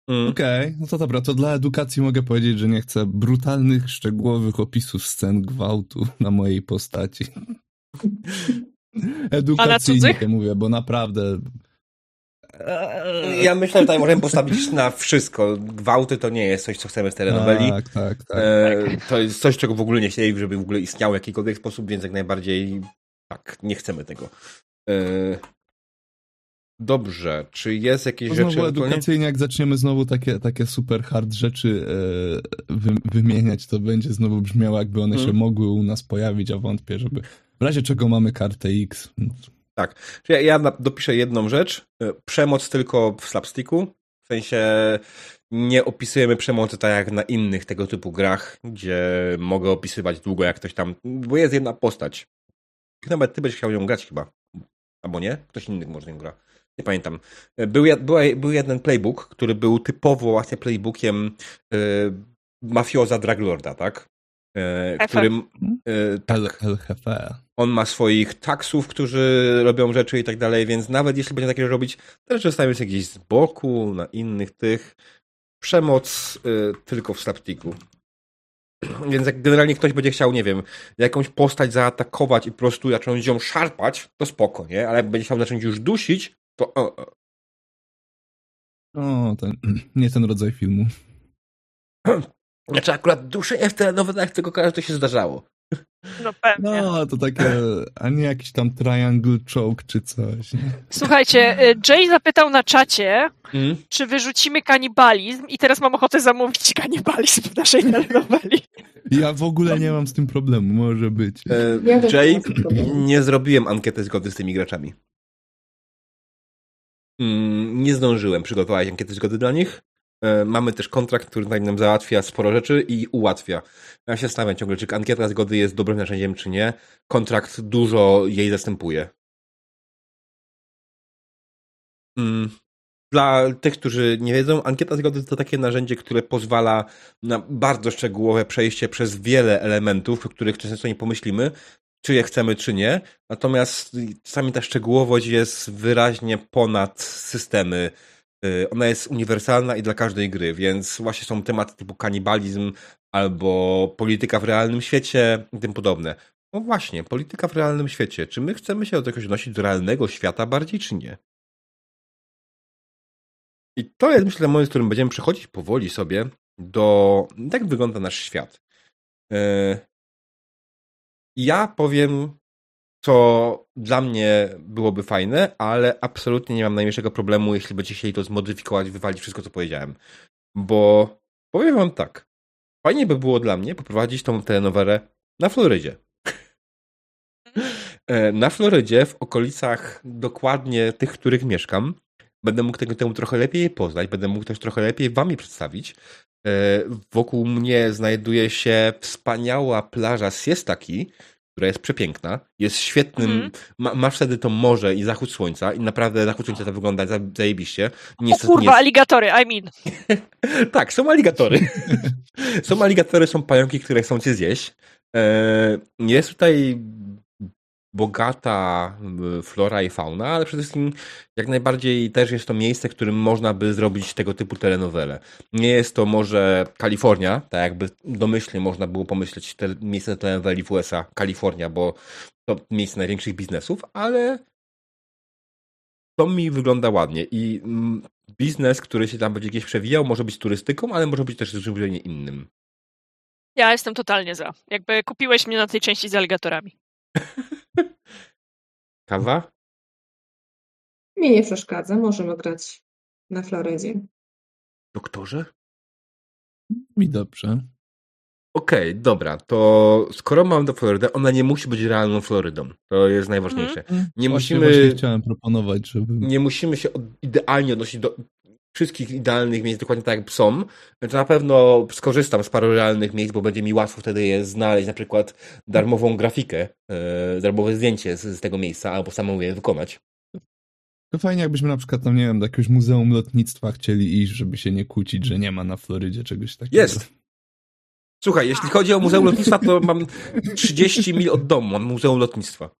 Mm. Okej, okay, no to dobra, to dla edukacji mogę powiedzieć, że nie chcę brutalnych, szczegółowych opisów scen gwałtu na mojej postaci. Edukacyjnie mówię, bo naprawdę ja myślę, że tutaj możemy postawić na wszystko. Gwałty to nie jest coś, co chcemy w telenoweli. Tak, tak, tak. E, to jest coś, czego w ogóle nie chcieli, żeby w ogóle istniało w jakikolwiek sposób, więc jak najbardziej tak, nie chcemy tego. E, Dobrze, czy jest jakieś To rzeczy... znowu edukacyjnie, jak zaczniemy znowu takie, takie super hard rzeczy e, wy, wymieniać, to będzie znowu brzmiało, jakby one się Mhm. mogły u nas pojawić, a wątpię, żeby... W razie czego mamy kartę X. Tak. Ja, ja dopiszę jedną rzecz. E, Przemoc tylko w slapsticku. W sensie nie opisujemy przemocy tak jak na innych tego typu grach, gdzie mogę opisywać długo jak ktoś tam. Bo jest jedna postać. Nawet ty będziesz chciał ją grać chyba. Albo nie? Ktoś inny może ją gra. Nie pamiętam. E, Był, był jeden playbook, który był typowo właśnie playbookiem e, mafioza Draglorda, tak? E, FF. którym e, tak, on ma swoich taksów, którzy robią rzeczy i tak dalej, więc nawet jeśli będzie takie robić, też zostawiamy się gdzieś z boku, na innych tych. Przemoc y, tylko w slapsticku. Więc jak generalnie ktoś będzie chciał, nie wiem, jakąś postać zaatakować i po prostu zacząć ją szarpać, to spoko, nie? Ale jak będzie chciał zacząć już dusić, to o, o. O, to nie ten rodzaj filmu. Znaczy akurat duszenie w telenowelach tego kojarzę, to się zdarzało. No pewnie. No, to takie, a nie jakiś tam triangle choke czy coś. Nie? Słuchajcie, y, Jay zapytał na czacie, Mm. czy wyrzucimy kanibalizm i teraz mam ochotę zamówić kanibalizm w naszej telenoweli. Ja w ogóle nie mam z tym problemu, może być. E, Jay, nie zrobiłem ankiety zgody z tymi graczami. Mm, Nie zdążyłem przygotować ankiety zgody dla nich. E, Mamy też kontrakt, który tutaj nam załatwia sporo rzeczy i ułatwia. Ja się zastanawiam ciągle, czy ankieta zgody jest dobrym narzędziem, czy nie. Kontrakt dużo jej zastępuje. Mm, Dla tych, którzy nie wiedzą, ankieta zgody to takie narzędzie, które pozwala na bardzo szczegółowe przejście przez wiele elementów, o których często nie pomyślimy, czy je chcemy, czy nie. Natomiast czasami ta szczegółowość jest wyraźnie ponad systemy. Y, Ona jest uniwersalna i dla każdej gry, więc właśnie są tematy typu kanibalizm albo polityka w realnym świecie i tym podobne. No właśnie, polityka w realnym świecie. Czy my chcemy się do jakoś odnosić do realnego świata bardziej, czy nie? I to jest, myślę, moment, w którym będziemy przechodzić powoli sobie do jak wygląda nasz świat. E, Ja powiem, co dla mnie byłoby fajne, ale absolutnie nie mam najmniejszego problemu, jeśli będziecie chcieli to zmodyfikować, wywalić wszystko, co powiedziałem. Bo powiem wam tak. Fajnie by było dla mnie poprowadzić tą telenowelę na Florydzie. E, Na Florydzie, w okolicach dokładnie tych, w których mieszkam, będę mógł tego temu trochę lepiej poznać, będę mógł też trochę lepiej wam je przedstawić. E, Wokół mnie znajduje się wspaniała plaża Siestaki, która jest przepiękna, jest świetnym, Mhm. ma, masz wtedy to morze i zachód słońca i naprawdę zachód słońca to wygląda za- zajebiście. O kurwa, nie aligatory, I mean. tak, są aligatory. są aligatory, są pająki, które chcą cię zjeść. E, Jest tutaj bogata flora i fauna, ale przede wszystkim jak najbardziej też jest to miejsce, w którym można by zrobić tego typu telenowele. Nie jest to może Kalifornia, tak jakby domyślnie można było pomyśleć te miejsce telenoweli w USA, Kalifornia, bo to miejsce największych biznesów, ale to mi wygląda ładnie i biznes, który się tam będzie gdzieś przewijał, może być turystyką, ale może być też zupełnie innym. Ja jestem totalnie za. Jakby kupiłeś mnie na tej części z aligatorami. Kawa? Mi nie przeszkadza, możemy grać na Florydzie. Doktorze? Mi dobrze. Okej, dobra, to skoro mam do Florydy, ona nie musi być realną Florydą. To jest najważniejsze. Nie Właśnie, musimy, właśnie chciałem proponować, żeby... nie musimy się od, idealnie odnosić do wszystkich idealnych miejsc dokładnie tak jak są. To na pewno skorzystam z paru realnych miejsc, bo będzie mi łatwo wtedy je znaleźć, na przykład darmową grafikę, e, darmowe zdjęcie z, z tego miejsca, albo samą je wykonać. To fajnie, jakbyśmy na przykład tam, nie wiem, do jakiegoś muzeum lotnictwa chcieli iść, żeby się nie kłócić, że nie ma na Florydzie czegoś takiego. Jest. Słuchaj, jeśli chodzi o Muzeum Lotnictwa, to mam 30 mil od domu, mam Muzeum Lotnictwa.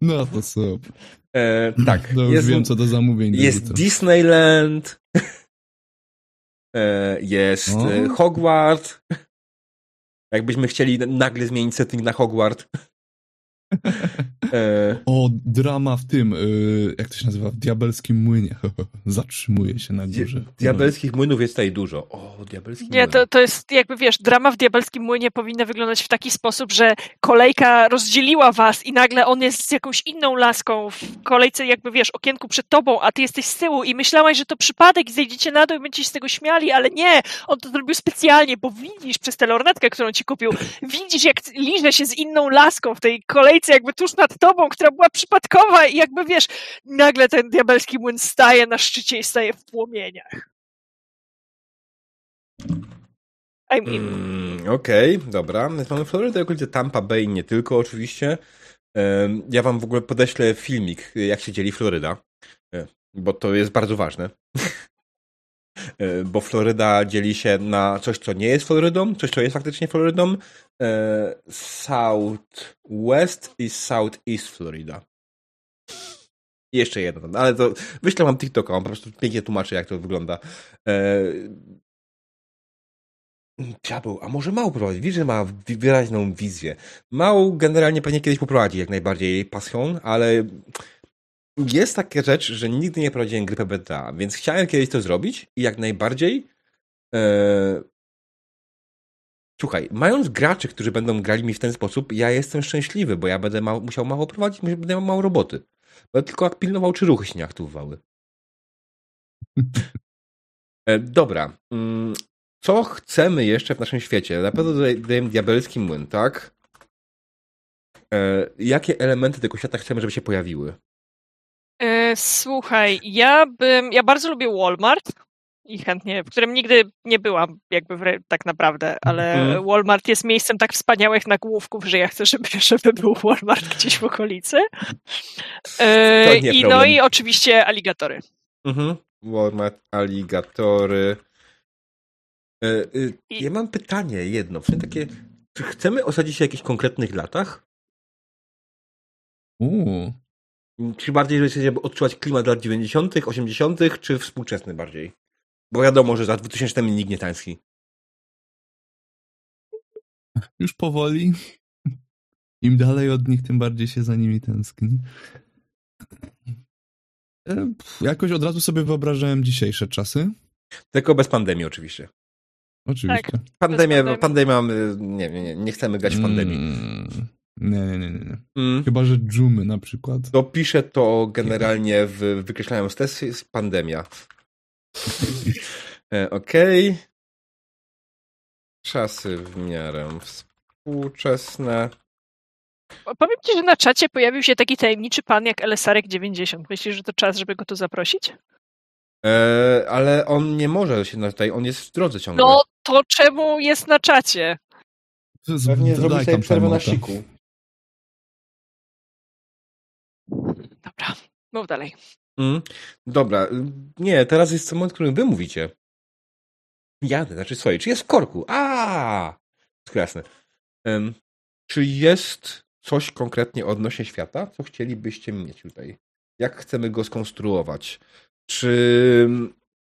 No to super. E, tak, No już jest, wiem, co do zamówień jest dorzucę. Disneyland, e, jest O. e, Hogwart. Jakbyśmy chcieli nagle zmienić setting na Hogwart. E, O, drama w tym, y, jak to się nazywa, w diabelskim młynie. Zatrzymuje się na górze. di- diabelskich młynów jest tutaj dużo. O, diabelski Nie, młyn. to, to jest jakby wiesz, drama w diabelskim młynie powinna wyglądać w taki sposób, że kolejka rozdzieliła was i nagle on jest z jakąś inną laską w kolejce, jakby wiesz, okienku przed tobą, a ty jesteś z tyłu i myślałaś, że to przypadek i zejdziecie na dół i będziecie się z tego śmiali, ale nie, on to zrobił specjalnie, bo widzisz przez tę lornetkę, którą ci kupił, widzisz jak liże się z inną laską w tej kolejce jakby tuż nad tobą, która była przypadkowa i jakby wiesz, nagle ten diabelski młyn staje na szczycie i staje w płomieniach. I mean, Mm, Okej, dobra. Więc mamy Florydę, okolice Tampa Bay, nie tylko oczywiście. Ja wam w ogóle podeślę filmik, jak się dzieli Floryda, e, bo to jest bardzo ważne. E, Bo Floryda dzieli się na coś, co nie jest Florydą, coś, co jest faktycznie Florydą. e, Southwest i Southeast Florida. Jeszcze jedno, no, ale to wyślę wam TikToka, on po prostu pięknie tłumaczy, jak to wygląda. E, Diabeł, a może Mał prowadzi? Widzisz, że ma wyraźną wizję. Mał generalnie pewnie kiedyś poprowadzi jak najbardziej pasją, ale jest taka rzecz, że nigdy nie prowadziłem gry PBTA, więc chciałem kiedyś to zrobić i jak najbardziej e... Słuchaj, mając graczy, którzy będą grali mi w ten sposób, ja jestem szczęśliwy, bo ja będę ma- musiał mało prowadzić, będę miał mało roboty. Będę tylko pilnował, czy ruchy się nie aktywowały. E, dobra. Mm, Co chcemy jeszcze w naszym świecie? Na pewno tutaj dajemy diabelski młyn, tak? E, jakie elementy tego świata chcemy, żeby się pojawiły? E, Słuchaj, ja bym, ja bardzo lubię Walmart i chętnie, w którym nigdy nie byłam jakby re- tak naprawdę, ale Mhm. Walmart jest miejscem tak wspaniałych nagłówków, że ja chcę, żeby, żeby był Walmart gdzieś w okolicy. E, I no i oczywiście aligatory. Mhm. Walmart, aligatory. E, e, I- ja mam pytanie jedno. W sensie takie, czy chcemy osadzić się w jakichś konkretnych latach? Uuu. Czy bardziej, żeby chcecie odczuwać klimat lat 90., 80., czy współczesny bardziej? Bo wiadomo, że za 2000 nikt nie tański. Już powoli. Im dalej od nich, tym bardziej się za nimi tęskni. E, Jakoś od razu sobie wyobrażałem dzisiejsze czasy. Tylko bez pandemii oczywiście. Oczywiście. Pandemia, pandemii. pandemia, y, nie, nie, nie, nie chcemy grać w pandemii. Mm, nie, nie, nie, nie. Mm. Chyba, że dżumy na przykład. To piszę to generalnie w wykreślając test jest pandemia. E, Okej. Czasy w miarę współczesne. Powiem ci, że na czacie pojawił się taki tajemniczy pan jak Elesarek 90. Myślisz, że to czas, żeby go tu zaprosić? E, ale on nie może się na tutaj, on jest w drodze ciągle. No to czemu jest na czacie? Z- Pewnie zrobi sobie tam przerwę na siku. Dobra, mów dalej. Mm. Dobra, nie, teraz jest moment, w którym wy mówicie. Jadę, znaczy swoje, czy jest w korku? A, jasne. Em, czy jest coś konkretnie odnośnie świata, co chcielibyście mieć tutaj? Jak chcemy go skonstruować? Czy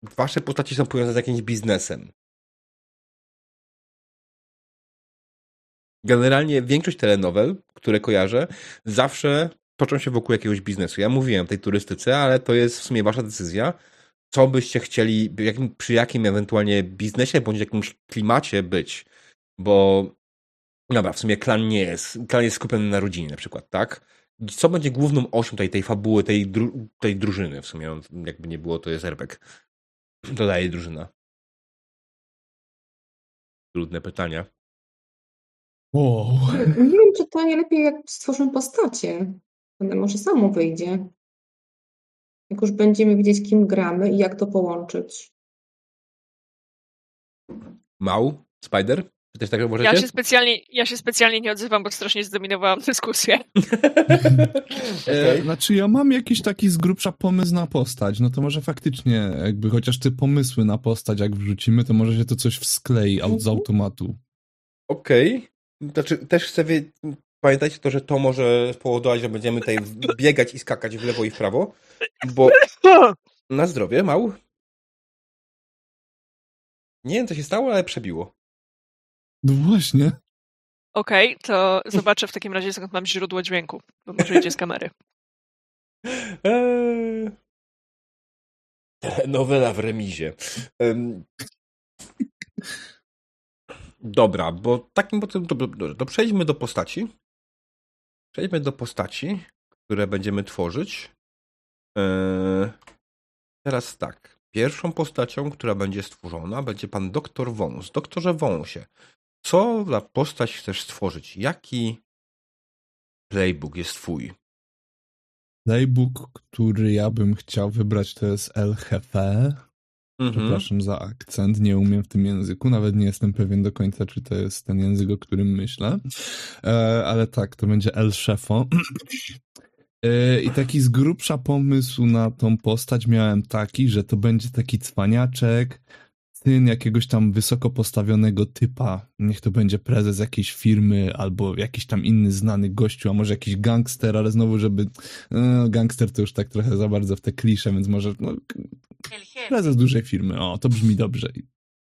wasze postaci są powiązane z jakimś biznesem? Generalnie większość telenowel, które kojarzę, zawsze toczą się wokół jakiegoś biznesu. Ja mówiłem tej turystyce, ale to jest w sumie wasza decyzja. Co byście chcieli, jakim, przy jakim ewentualnie biznesie bądź jakimś klimacie być. Bo dobra, w sumie klan nie jest. Klan jest skupiony na rodzinie na przykład, tak? Co będzie główną osią tej, tej fabuły, tej, dru, tej drużyny? W sumie, on, jakby nie było, to jest Erbek. Dodaje drużyna. Trudne pytania. Wow. Nie wiem, czy to nie lepiej, jak stworzymy postacie. One może samo wyjdzie. Jak już będziemy wiedzieć, kim gramy i jak to połączyć. Mał? Spider? Czy też tak? Ja się, specjalnie, ja się specjalnie nie odzywam, bo strasznie zdominowałam dyskusję. E, znaczy ja mam jakiś taki z grubsza pomysł na postać, no to może faktycznie jakby chociaż te pomysły na postać jak wrzucimy, to może się to coś wsklei z automatu. Okej. Znaczy, też chcę wiedzieć, pamiętajcie to, że to może spowodować, że będziemy tutaj biegać i skakać w lewo i w prawo, bo na zdrowie, mał. Nie wiem, co się stało, ale przebiło. No właśnie. Okej, okay, to zobaczę w takim razie, skąd mam źródło dźwięku, bo może idzie z kamery. Eee... Nowela w remizie. Um... Dobra, bo takim potem to, to, to przejdźmy do postaci. Przejdźmy do postaci, które będziemy tworzyć. Eee... Teraz tak. Pierwszą postacią, która będzie stworzona, będzie pan doktor Wąs. Doktorze Wąsie, co dla postać chcesz stworzyć? Jaki playbook jest twój? Playbook, który ja bym chciał wybrać, to jest El Jefe. Mhm. Przepraszam za akcent, nie umiem w tym języku, nawet nie jestem pewien do końca, czy to jest ten język, o którym myślę. E, ale tak, to będzie El Szefo. E, I taki z grubsza pomysł na tą postać miałem taki, że to będzie taki cwaniaczek, syn jakiegoś tam wysoko postawionego typa, niech to będzie prezes jakiejś firmy albo jakiś tam inny znany gościu, a może jakiś gangster, ale znowu, żeby no, gangster to już tak trochę za bardzo w te klisze, więc może no, prezes dużej firmy, o, to brzmi dobrze.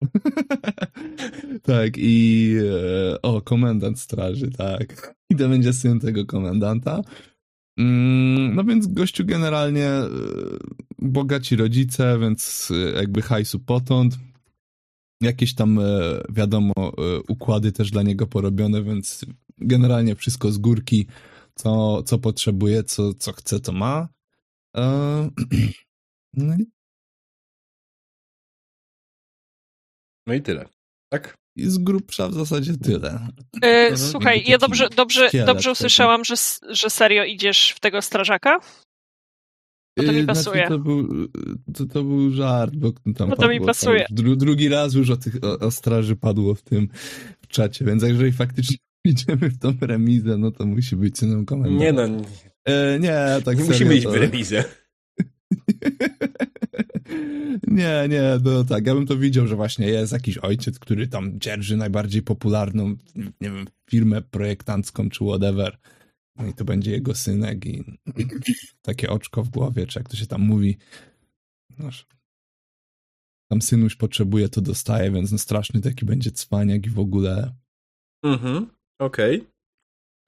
tak, i e, o, komendant straży, tak. I to będzie syn tego komendanta. Mm, no więc gościu generalnie e, bogaci rodzice, więc jakby hajsu potąd jakieś tam, e, wiadomo, e, układy też dla niego porobione, więc generalnie wszystko z górki, co, co potrzebuje, co, co chce, to ma. E, no i... no i tyle, tak? I z grubsza w zasadzie tyle. Yy, słuchaj, ja dobrze, dobrze, dobrze usłyszałam, że, że serio idziesz w tego strażaka? Bo to mi y, znaczy, pasuje. Znaczy, to, był, to, to był żart, bo tam bo to mi pasuje. Dru, drugi raz już o, tych, o, o straży padło w tym w czacie, więc jeżeli faktycznie idziemy w tą remizę, no to musi być synem komendanta. Nie no. Nie, e, nie tak Nie musimy iść w remizę. nie, nie, no tak, ja bym to widział, że właśnie jest jakiś ojciec, który tam dzierży najbardziej popularną, nie wiem, firmę projektancką czy whatever no i to będzie jego synek i takie oczko w głowie, czy jak to się tam mówi. No, tam synuś potrzebuje, to dostaje, więc no straszny taki będzie cwaniak i w ogóle. Mhm, okej. Okay.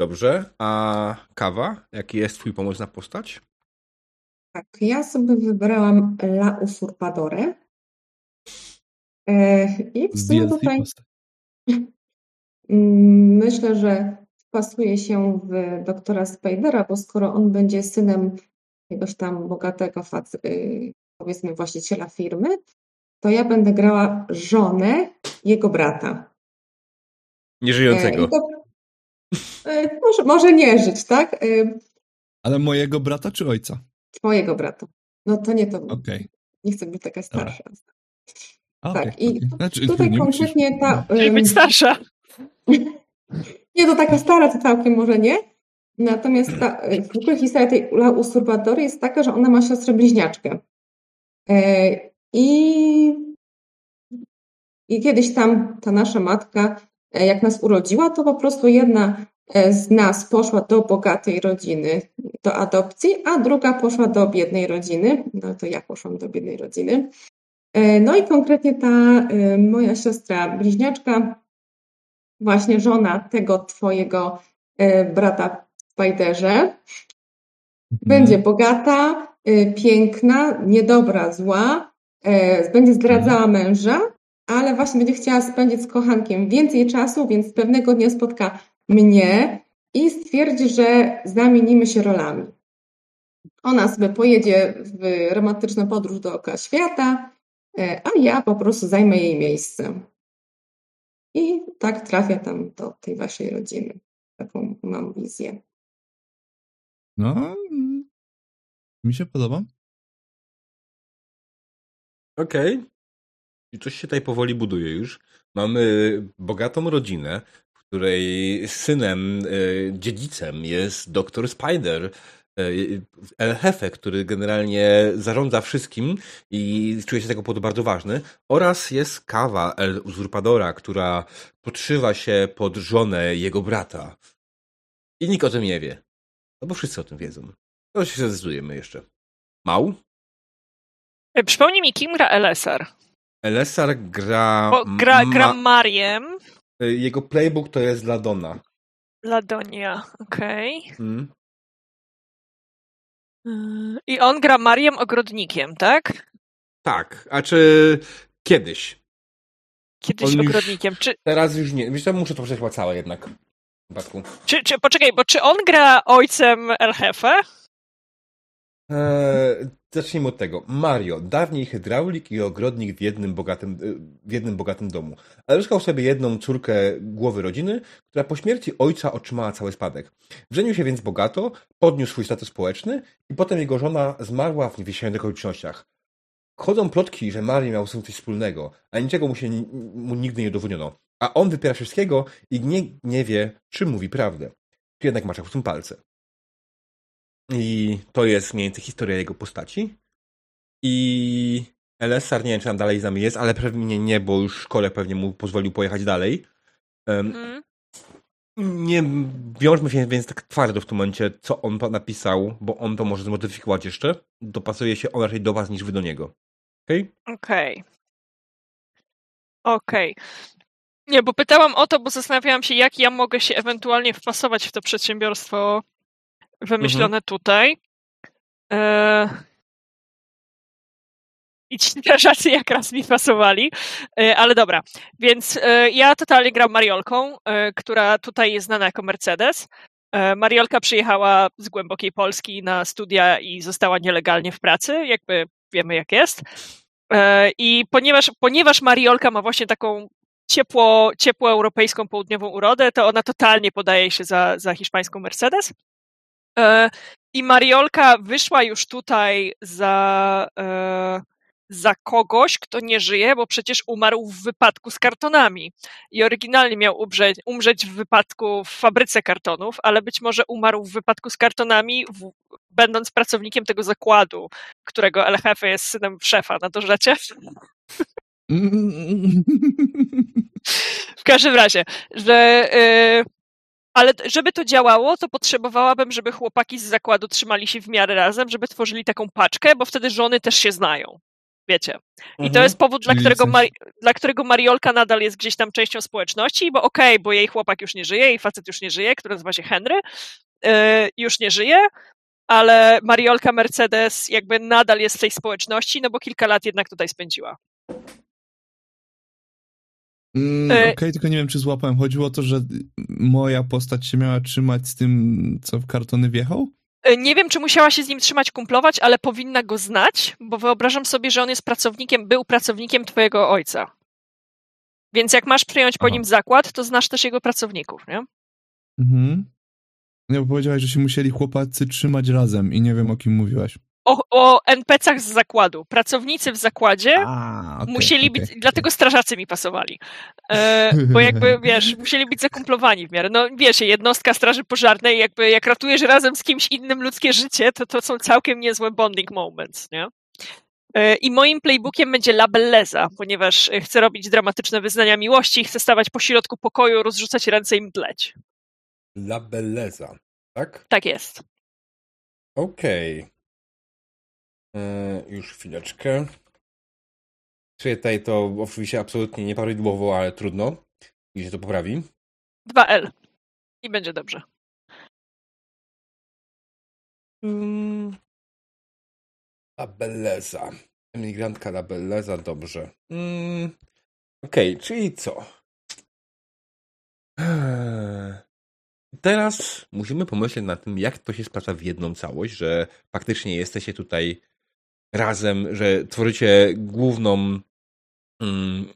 Dobrze. A kawa? Jaki jest twój pomysł na postać? Tak, ja sobie wybrałam La Usurpadore. E, I w sumie tutaj myślę, że wpasuje się w doktora Spidera, bo skoro on będzie synem jakiegoś tam bogatego, y, powiedzmy, właściciela firmy, to ja będę grała żonę jego brata. Nieżyjącego. To, e, może, może nie żyć, tak? E, Ale mojego brata czy ojca? Twojego brata. No to nie to. Okay. Nie chcę być taka starsza. Okay, tak, i znaczy, tutaj konkretnie musisz. ta. Um, być starsza. Nie, to taka stara to całkiem może nie. Natomiast ta, w ogóle historia tej La Usurpatory jest taka, że ona ma siostrę bliźniaczkę. E, I, I kiedyś tam ta nasza matka, e, jak nas urodziła, to po prostu jedna e, z nas poszła do bogatej rodziny, do adopcji, a druga poszła do biednej rodziny. No to ja poszłam do biednej rodziny. No i konkretnie ta moja siostra bliźniaczka właśnie żona tego twojego e, brata w Spiderze. Mhm. Będzie bogata, e, piękna, niedobra, zła, e, będzie zdradzała mhm. męża, ale właśnie będzie chciała spędzić z kochankiem więcej czasu, więc pewnego dnia spotka mnie i stwierdzi, że zamienimy się rolami. Ona sobie pojedzie w romantyczną podróż dookoła świata, a ja po prostu zajmę jej miejsce. I tak trafia tam do tej waszej rodziny. Taką mam wizję. No, mi się podoba. Okej. Okay. I coś się tutaj powoli buduje już. Mamy bogatą rodzinę, której synem, e, dziedzicem jest doktor Spider, E, El Jefe, który generalnie zarządza wszystkim i czuje się tego powodu bardzo ważny, oraz jest Kawa El Uzurpadora, która podszywa się pod żonę jego brata. I nikt o tym nie wie. No bo wszyscy o tym wiedzą. To się zdecydujemy jeszcze. Mał? E, przypomnij mi, kim gra Elesar? Elesar gra... Bo gra, gra Mariem. Y, Jego playbook to jest Ladona. Ladonia, okej. Mm. Yy, I on gra Mariem Ogrodnikiem, tak? Tak, a czy kiedyś? Kiedyś On ogrodnikiem. Czy, Teraz już nie. Wiesz co, muszę to przeczytać całe jednak. Czy, czy, poczekaj, bo czy on gra ojcem Elhefe? Eee, zacznijmy od tego. Mario, dawniej hydraulik i ogrodnik w jednym bogatym, y, w jednym bogatym domu. Ale uzyskał sobie jedną córkę głowy rodziny, która po śmierci ojca otrzymała cały spadek. Żenił się więc bogato, podniósł swój status społeczny i potem jego żona zmarła w niewyjaśnionych okolicznościach. Chodzą plotki, że Mario miał z tym coś wspólnego, a niczego mu się mu nigdy nie udowodniono. A on wypiera wszystkiego i nie, nie wie, czy mówi prawdę. Jednak macza w tym palce. I to jest mniej więcej historia jego postaci. I LSR, nie wiem, czy tam dalej z nami jest, ale pewnie nie, bo już szkole pewnie mu pozwolił pojechać dalej. Em, Mhm. Nie wiążmy się więc tak twardo w tym momencie, co on to napisał, bo on to może zmodyfikować jeszcze. Dopasuje się on raczej do was niż wy do niego. Okej? Okej. Okej. Nie, bo pytałam o to, bo zastanawiałam się, jak ja mogę się ewentualnie wpasować w to przedsiębiorstwo wymyślone tutaj. E... I ci strażacy jak raz mi pasowali. E, ale dobra, więc e, ja totalnie gram Mariolką, e, która tutaj jest znana jako Mercedes. E, Mariolka przyjechała z głębokiej Polski na studia i została nielegalnie w pracy, jakby wiemy jak jest. E, I ponieważ, ponieważ Mariolka ma właśnie taką ciepło, ciepło europejską południową urodę, to ona totalnie podaje się za, za hiszpańską Mercedes. E, I Mariolka wyszła już tutaj za, e, za kogoś, kto nie żyje, bo przecież umarł w wypadku z kartonami. I oryginalnie miał umrzeć, umrzeć w wypadku w fabryce kartonów, ale być może umarł w wypadku z kartonami, w, będąc pracownikiem tego zakładu, którego El Jefe jest synem szefa. Na to rzecie? W każdym razie, że. Yy, ale żeby to działało, to potrzebowałabym, żeby chłopaki z zakładu trzymali się w miarę razem, żeby tworzyli taką paczkę, bo wtedy żony też się znają. Wiecie. I to Mhm. jest powód, dla którego, Mari- dla którego Mariolka nadal jest gdzieś tam częścią społeczności, bo okej, bo jej chłopak już nie żyje, jej facet już nie żyje, który nazywa się Henry, yy, już nie żyje, ale Mariolka Mercedes jakby nadal jest w tej społeczności, no bo kilka lat jednak tutaj spędziła. Mm, E- Okej, tylko nie wiem, czy złapałem. Chodziło o to, że moja postać się miała trzymać z tym, co w kartony wjechał? E, Nie wiem, czy musiała się z nim trzymać, kumplować, ale powinna go znać, bo wyobrażam sobie, że on jest pracownikiem, był pracownikiem twojego ojca. Więc jak masz przyjąć po Aha. nim zakład, to znasz też jego pracowników, nie? Mhm. Nie, bo powiedziałeś, że się musieli chłopacy trzymać razem i nie wiem, o kim mówiłaś. O, o NPC-ach z zakładu. Pracownicy w zakładzie A, okej, musieli okej. być, dlatego strażacy mi pasowali. E, bo jakby, wiesz, musieli być zakumplowani w miarę. No wiesz, jednostka straży pożarnej, jakby jak ratujesz razem z kimś innym ludzkie życie, to to są całkiem niezłe bonding moments, nie? E, I moim playbookiem będzie La Belleza, ponieważ chcę robić dramatyczne wyznania miłości, chcę stawać po środku pokoju, rozrzucać ręce i mdleć. La Belleza, tak? Tak jest. Okej. E, Już chwileczkę. Tutaj to oczywiście absolutnie nieprawidłowo, ale trudno. I się to poprawi. 2L. I będzie dobrze. Mm, La Belleza. Emigrantka La Belleza, dobrze. Mm, Okej, czyli co? Eee, Teraz musimy pomyśleć nad tym, jak to się sprawdza w jedną całość, że faktycznie jesteście tutaj razem, że tworzycie główną mm,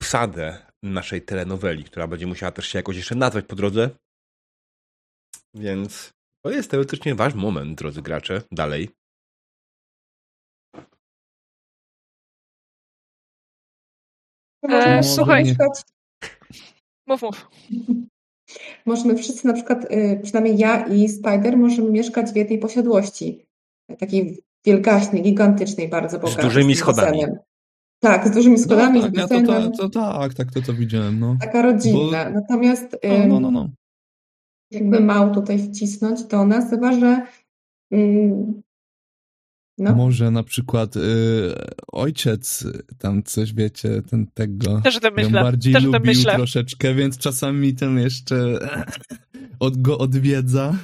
psadę naszej telenoweli, która będzie musiała też się jakoś jeszcze nazwać po drodze. Więc to jest teoretycznie wasz moment, drodzy gracze, dalej. E, Możemy słuchaj. mów, mów. możemy wszyscy na przykład, y, przynajmniej ja i Spider, możemy mieszkać w jednej posiadłości. Takiej wielgaśnej, gigantycznej, bardzo bogatej. dużymi schodami. basenem. Tak, z dużymi schodami, no, z tak, ja to, to, to, tak, tak, to to widziałem, no. Taka rodzinna. Natomiast No, no, no, no. jakby mał tutaj wcisnąć do nas, chyba że No. Może na przykład y, ojciec tam coś, wiecie, ten tego Też o tym ją myślę. bardziej Też lubił myślę. troszeczkę, więc czasami ten jeszcze od go odwiedza.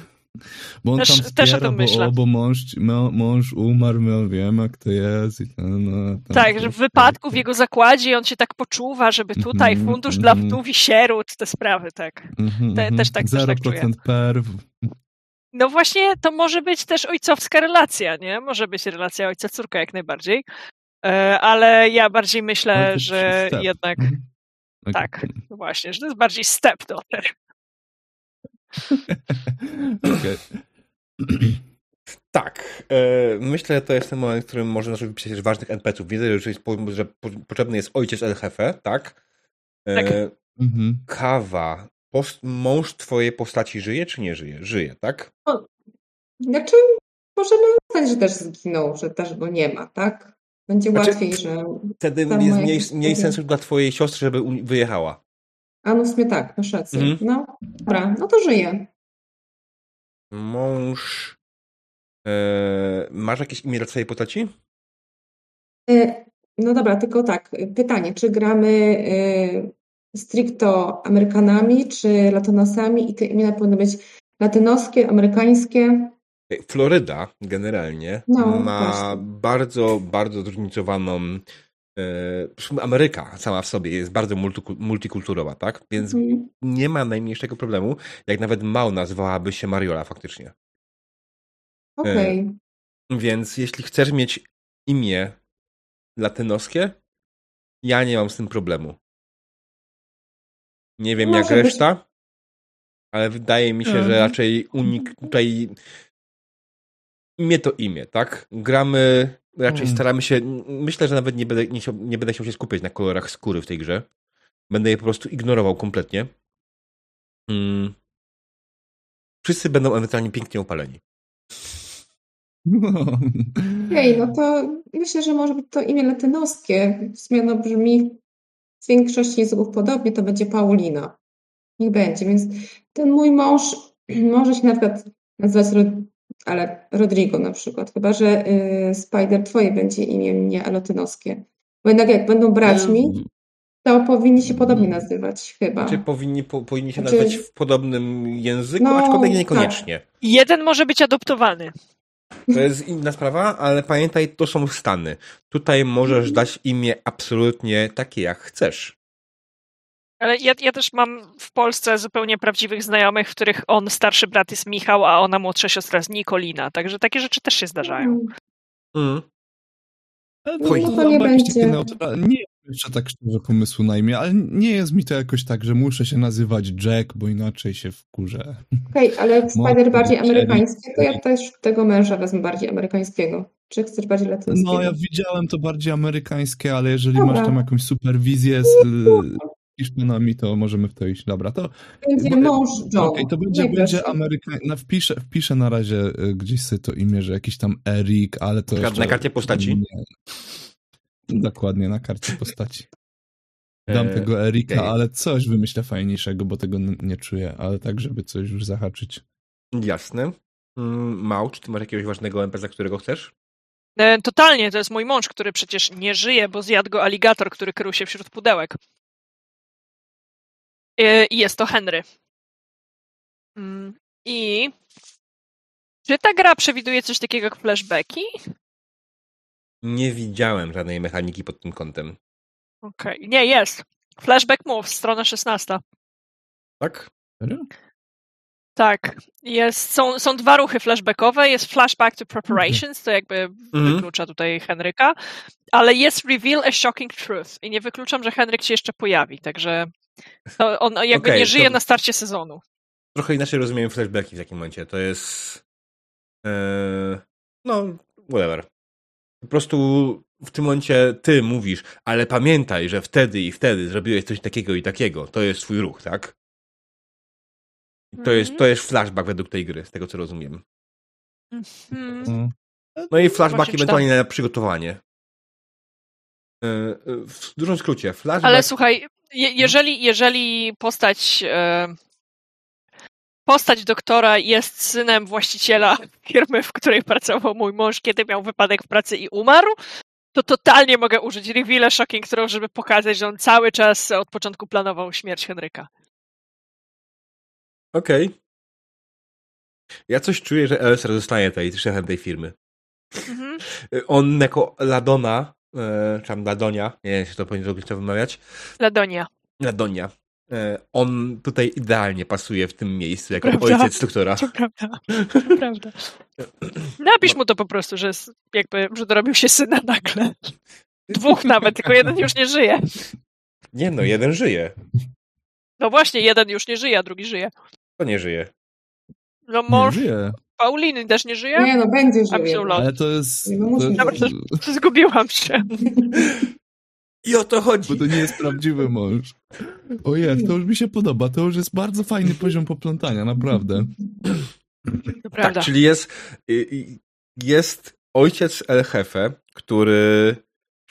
Bo on Też- tam też o tym bo, myślę. o, bo mąż, mą- mąż umarł, my wiemy jak to jest. I ten, no, tam Tak, że w wypadku w jego zakładzie on się tak poczuwa, żeby tutaj Mhm, fundusz dla mhm. wdów i sierót, te sprawy, tak. Mhm, te- mhm. też tak- też tak 0% perw. No właśnie, to może być też ojcowska relacja, nie? Może być relacja ojca-córka jak najbardziej. E, Ale ja bardziej myślę, że step. jednak Mhm. tak, no właśnie, że to jest bardziej stepdaughter. Okej. Tak. E, myślę, że to jest ten moment, w którym można zacząć pisać ważnych NPC-ów. Widzę, że, jest, że po- potrzebny jest ojciec El Jefe, tak? E, Tak. Mhm. Kawa. Post, mąż twojej postaci żyje, czy nie żyje? Żyje, tak? Znaczy, możemy uznać, że też zginął, że też go nie ma, tak? Będzie Znaczy, łatwiej, że... Wtedy jest mniej, mniej sensu dla twojej siostry, żeby wyjechała. A no w sumie tak, masz rację. Mhm. No, dobra, no to żyje. Mąż... E, masz jakieś imię dla twojej postaci? E, No dobra, tylko tak, pytanie, czy gramy e, stricto Amerykanami, czy latynosami i te imiona powinny być latynoskie, amerykańskie? Floryda generalnie No, ma właśnie. bardzo, bardzo zróżnicowaną. E, Ameryka sama w sobie jest bardzo multiku- multikulturowa, tak? Więc Mhm. nie ma najmniejszego problemu, jak nawet Mał nazywałaby się Mariola faktycznie. Okej. Więc jeśli chcesz mieć imię latynoskie, ja nie mam z tym problemu. Nie wiem jak Może być- reszta, ale wydaje mi się, że Mhm. raczej unik tutaj imię to imię, tak? Gramy, raczej Mm. staramy się, myślę, że nawet nie będę, nie, nie będę chciał się skupiać na kolorach skóry w tej grze. Będę je po prostu ignorował kompletnie. Mm. Wszyscy będą ewentualnie pięknie opaleni. No. Okej, no to myślę, że może być to imię latynoskie. Sumie no brzmi w większości języków podobnie, to będzie Paulina. Niech będzie, więc ten mój mąż może się na przykład nazywać ale Rodrigo na przykład, chyba że y, Spider twoje będzie imię nie latynoskie. Bo jednak jak będą braćmi, to powinni się podobnie nazywać chyba. Czy powinni, po, powinni się Znaczy- nazywać w podobnym języku, No, aczkolwiek niekoniecznie. Jeden może być adoptowany. To jest inna sprawa, ale pamiętaj, to są Stany. Tutaj możesz dać imię absolutnie takie, jak chcesz. Ale ja, ja też mam w Polsce zupełnie prawdziwych znajomych, w których on starszy brat jest Michał, a ona młodsza siostra jest Nikolina. Także takie rzeczy też się zdarzają. Mm. Ale No, Chuj. to mam nie będzie. Nie mam jeszcze tak szczerze pomysłu na imię, ale nie jest mi to jakoś tak, że muszę się nazywać Jack, bo inaczej się wkurzę. Okej, ale jak Może Spider bardziej być amerykańskie, to ja też tego męża wezmę bardziej amerykańskiego. Czy chcesz bardziej latyńskiego? No, ja widziałem to bardziej amerykańskie, ale jeżeli Dobra. masz tam jakąś superwizję z Hiszpanami, to możemy w to iść. Dobra, to Będzie mąż John. Okej, to będzie, Najprościej. będzie amerykańskie. No, wpiszę, wpiszę na razie y, gdzieś sobie to imię, że jakiś tam Eric, ale to Na- jeszcze... na karcie postaci? Nie. Dokładnie, na karcie postaci. Dam E, tego Erika, okej. ale coś wymyślę fajniejszego, bo tego nie czuję, ale tak, żeby coś już zahaczyć. Jasne. Mm, Mał, czy ty masz jakiegoś ważnego NPC, którego chcesz? E, Totalnie, to jest mój mąż, który przecież nie żyje, bo zjadł go aligator, który krył się wśród pudełek. I jest to Henry. Mm, I czy ta gra przewiduje coś takiego jak flashbacki? Nie widziałem żadnej mechaniki pod tym kątem. Okej, nie, jest. Flashback Move, strona 16. Tak? Tak, jest, są, są dwa ruchy flashbackowe. Jest flashback to preparations, to jakby Mhm. wyklucza tutaj Henryka, ale jest reveal a shocking truth i nie wykluczam, że Henryk się jeszcze pojawi, także to on jakby Okej, nie żyje to- na starcie sezonu. Trochę inaczej rozumiem flashbacki w takim momencie. To jest... E, no, whatever. Po prostu w tym momencie ty mówisz, ale pamiętaj, że wtedy i wtedy zrobiłeś coś takiego i takiego. To jest twój ruch, tak? To jest, to jest flashback według tej gry, z tego co rozumiem. Hmm. No. I flashbacki Właśnie czytam. ewentualnie na przygotowanie. E, e, W dużym skrócie, flashback... Ale słuchaj, je, jeżeli, jeżeli postać e, postać doktora jest synem właściciela firmy, w której pracował mój mąż, kiedy miał wypadek w pracy i umarł, to totalnie mogę użyć reveal Shocking Throw, żeby pokazać, że on cały czas od początku planował śmierć Henryka. Okej. Okay. Ja coś czuję, że LSR zostanie tej szefem tej firmy. Mhm. On jako Ladona, e, czy tam Ladonia, nie wiem, czy to powinien zrobić, to wymawiać. Ladonia. Ladonia. E, on tutaj idealnie pasuje w tym miejscu, jako prawda? ojciec doktora. To prawda. To prawda. Napisz mu to po prostu, że jakby, że dorobił się syna nagle. Dwóch nawet, tylko jeden już nie żyje. Nie no, jeden żyje. No właśnie, jeden już nie żyje, a drugi żyje. To nie żyje. No mąż Pauliny też nie żyje? Nie, no będzie żyje. Ale to jest... To... Zgubiłam się. I o to chodzi. Bo to nie jest prawdziwy mąż. Ojej, to już mi się podoba. To już jest bardzo fajny poziom poplątania, naprawdę. To prawda. Tak, czyli jest, jest ojciec El Jefe, który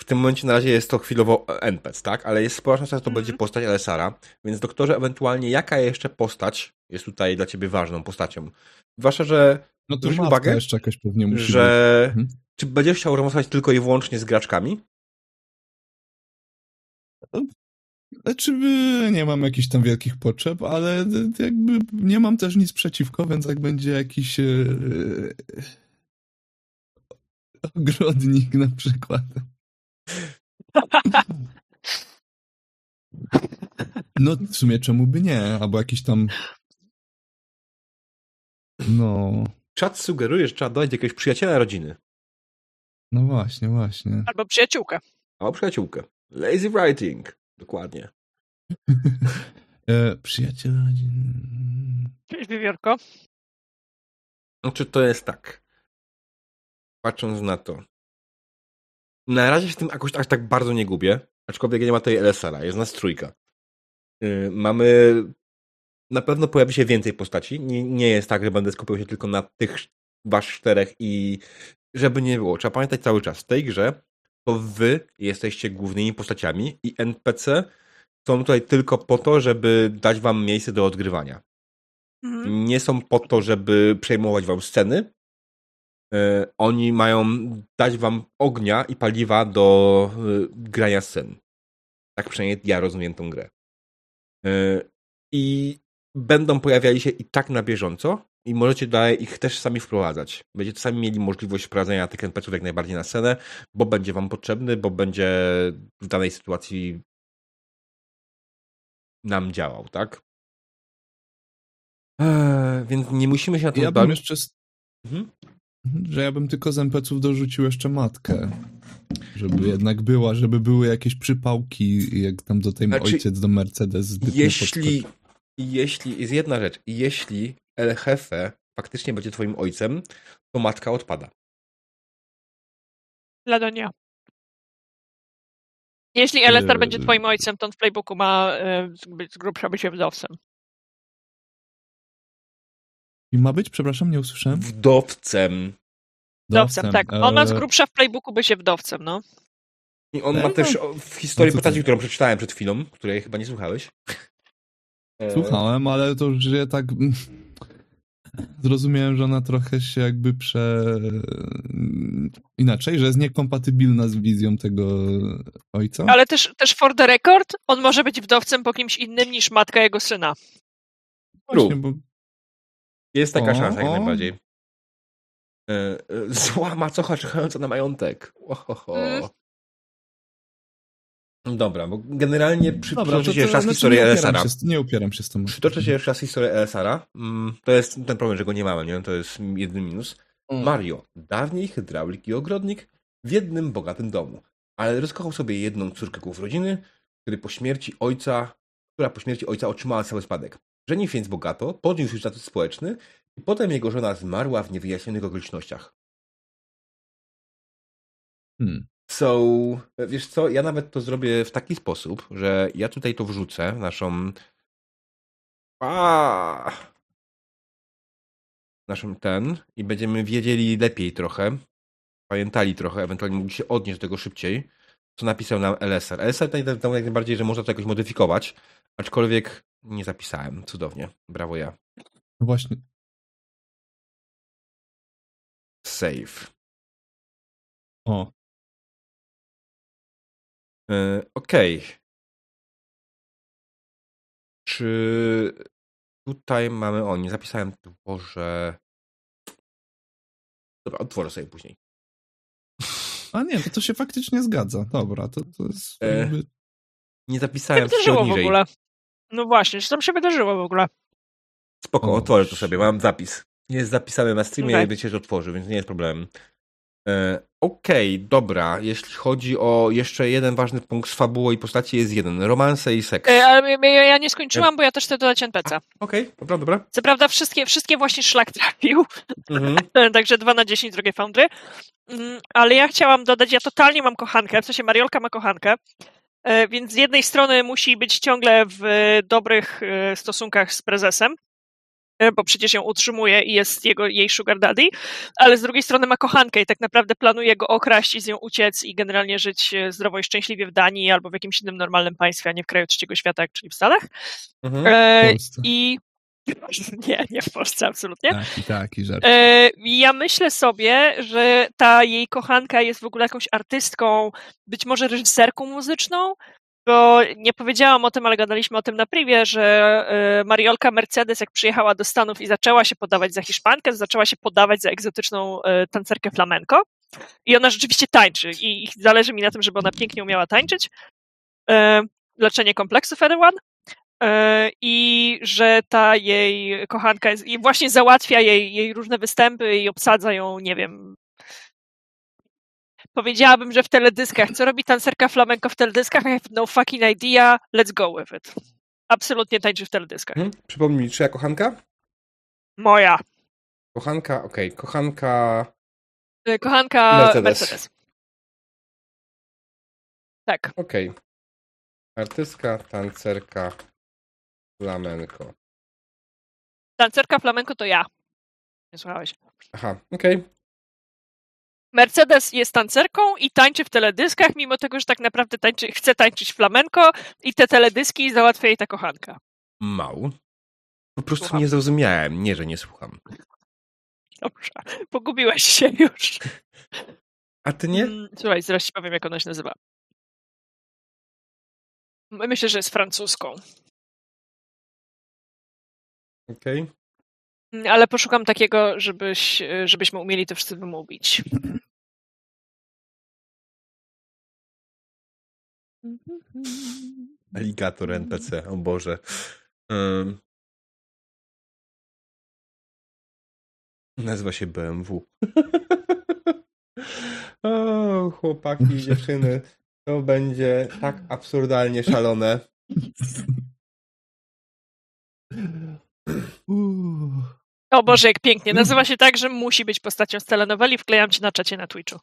tym momencie na razie jest to chwilowo NPC, tak? Ale jest spora szansa, że to mm -hmm. będzie postać Alessara. Więc doktorze, ewentualnie jaka jeszcze postać jest tutaj dla ciebie ważną postacią? Zwłaszcza, że no to uwagę, jeszcze jakaś pewnie musi że być. Mhm. czy będziesz chciał rozmawiać tylko i wyłącznie z graczkami? Znaczy, nie mam jakichś tam wielkich potrzeb, ale jakby nie mam też nic przeciwko, więc jak będzie jakiś e, ogrodnik na przykład. No, w sumie czemu by nie? Albo jakiś tam. No. Czat sugeruje, że trzeba dodać jakiegoś przyjaciela rodziny. No właśnie, właśnie. Albo przyjaciółkę. Albo przyjaciółkę. Lazy writing. Dokładnie. e, przyjaciel rodziny. Cześć, Wiewiórko. Czy to jest tak? Patrząc na to, na razie się tym jakoś aż tak bardzo nie gubię, aczkolwiek nie ma tej LSR-a, jest nas trójka. Yy, mamy... Na pewno pojawi się więcej postaci. Nie, nie jest tak, że będę skupiał się tylko na tych was czterech i żeby nie było. Trzeba pamiętać cały czas, w tej grze to wy jesteście głównymi postaciami i NPC są tutaj tylko po to, żeby dać wam miejsce do odgrywania. Mhm. Nie są po to, żeby przejmować wam sceny, oni mają dać wam ognia i paliwa do e, grania scen. Tak przynajmniej ja rozumiem tą grę. E, I będą pojawiali się i tak na bieżąco i możecie dalej ich też sami wprowadzać. Będziecie sami mieli możliwość wprowadzenia tych NPC-ów jak najbardziej na scenę, bo będzie wam potrzebny, bo będzie w danej sytuacji nam działał, tak? Eee, więc nie musimy się na to Ja bym jeszcze... Mhm że ja bym tylko z NPC-ów dorzucił jeszcze matkę. Żeby jednak była, żeby były jakieś przypałki, jak tam do tej znaczy, ojciec do Mercedes. Jeśli, jeśli, jest jedna rzecz, jeśli El Jefe faktycznie będzie twoim ojcem, to matka odpada. Ladonia. Jeśli Elestar yy... będzie twoim ojcem, to on w playbooku ma być z grubsza się wdowcem. I ma być? Przepraszam, nie usłyszałem. Wdowcem. Wdowcem, tak. On ma z e, grubsza w playbooku by się wdowcem, no. I on ma też w historii no postaci, którą przeczytałem przed chwilą, której chyba nie słuchałeś. E, Słuchałem, ale to już ja tak zrozumiałem, że ona trochę się jakby prze... Inaczej, że jest niekompatybilna z wizją tego ojca. Ale też, też for the record, on może być wdowcem po kimś innym niż matka jego syna. Właśnie, bo jest taka o, szansa jak o. najbardziej. E, e, zła macocha czekająca na majątek. Ohoho. Mm. Dobra, bo generalnie przy, Dobra, przytoczę się jeszcze raz historię LSR-a. Nie upieram się z tym. Przytoczę się jeszcze raz historię LSR-a. Mm, to jest ten problem, że go nie mamy, nie? To jest jedyny minus. Mm. Mario, dawniej hydraulik i ogrodnik w jednym bogatym domu, ale rozkochał sobie jedną córkę głów rodziny, który po śmierci ojca, która po śmierci ojca otrzymała cały spadek. Żenił więc bogato, podniósł status społeczny i potem jego żona zmarła w niewyjaśnionych okolicznościach. Hmm. So, wiesz co, ja nawet to zrobię w taki sposób, że ja tutaj to wrzucę, naszą a naszą ten i będziemy wiedzieli lepiej trochę, pamiętali trochę, ewentualnie mogli się odnieść do tego szybciej, co napisał nam LSR. LSR to jak najbardziej, że można to jakoś modyfikować, aczkolwiek nie zapisałem. Cudownie. Brawo ja. No właśnie. Save. O. E, Okej. Czy tutaj mamy. O, nie zapisałem Boże. Dobra, otworzę sobie później. A nie, to, to się faktycznie zgadza. Dobra, to, to jest E, jakby... Nie zapisałem wydarzyło w ogóle? No właśnie, co tam się wydarzyło w ogóle? Spoko, otworzę to sobie, mam zapis. Jest zapisany na streamie, okay. wiecie, że otworzy, więc nie jest problem. E, Okej, dobra. Jeśli chodzi o jeszcze jeden ważny punkt z fabułą i postaci, jest jeden. Romanse i seks. E, ale ja- ja nie skończyłam, bo ja też chcę dodać NPC. Okej, dobra, dobra. Co prawda wszystkie, wszystkie właśnie szlak trafił, Mhm. także 2 na 10 drogie foundry. Mm, Ale ja chciałam dodać, ja totalnie mam kochankę, w sensie Mariolka ma kochankę, e, więc z jednej strony musi być ciągle w dobrych e, stosunkach z prezesem, e, bo przecież ją utrzymuje i jest jego, jej sugar daddy, ale z drugiej strony ma kochankę i tak naprawdę planuje go okraść i z nią uciec i generalnie żyć e, zdrowo i szczęśliwie w Danii albo w jakimś innym normalnym państwie, a nie w kraju trzeciego świata, czyli w Stanach. Mhm. E. I nie, nie w Polsce, absolutnie. Taki, taki żart. E, ja myślę sobie, że ta jej kochanka jest w ogóle jakąś artystką, być może reżyserką muzyczną, bo nie powiedziałam o tym, ale gadaliśmy o tym na privie, że e, Mariolka Mercedes, jak przyjechała do Stanów i zaczęła się podawać za Hiszpankę, zaczęła się podawać za egzotyczną e, tancerkę flamenco. I ona rzeczywiście tańczy. I, zależy mi na tym, żeby ona pięknie umiała tańczyć. Leczenie kompleksów Everyone. E, I że ta jej kochanka jest, i właśnie załatwia jej, jej różne występy i obsadza ją, nie wiem. Powiedziałabym, że w teledyskach. Co robi tancerka flamenco w teledyskach? I have no fucking idea. Let's go with it. Absolutnie tańczy w teledyskach. Mhm. Przypomnij mi, czyja kochanka? Moja. Kochanka, okej, kochanka. E, Kochanka Mercedes. Mercedes. Tak. Okej. Artystka, tancerka, flamenko. Tancerka flamenco to ja. Nie słuchałeś. Aha, okej. Mercedes jest tancerką i tańczy w teledyskach, mimo tego, że tak naprawdę tańczy, chce tańczyć flamenko i te teledyski załatwia jej ta kochanka. Mał. Po prostu Słucham. nie zrozumiałem, nie, że nie słucham. Dobrze, pogubiłeś się już. A ty nie? Mm, Słuchaj, zaraz ci powiem, jak ona się nazywa. Myślę, że jest francuską, Okej. Mm, ale poszukam takiego, żebyś, żebyśmy umieli to wszyscy wymówić. Aligator NPC, o Boże. Ym. Nazywa się BMW. o, chłopaki i dziewczyny. To będzie tak absurdalnie szalone. Uuu. O Boże, jak pięknie. Nazywa się tak, że musi być postacią z telenoweli. Wklejam ci na czacie na Twitchu.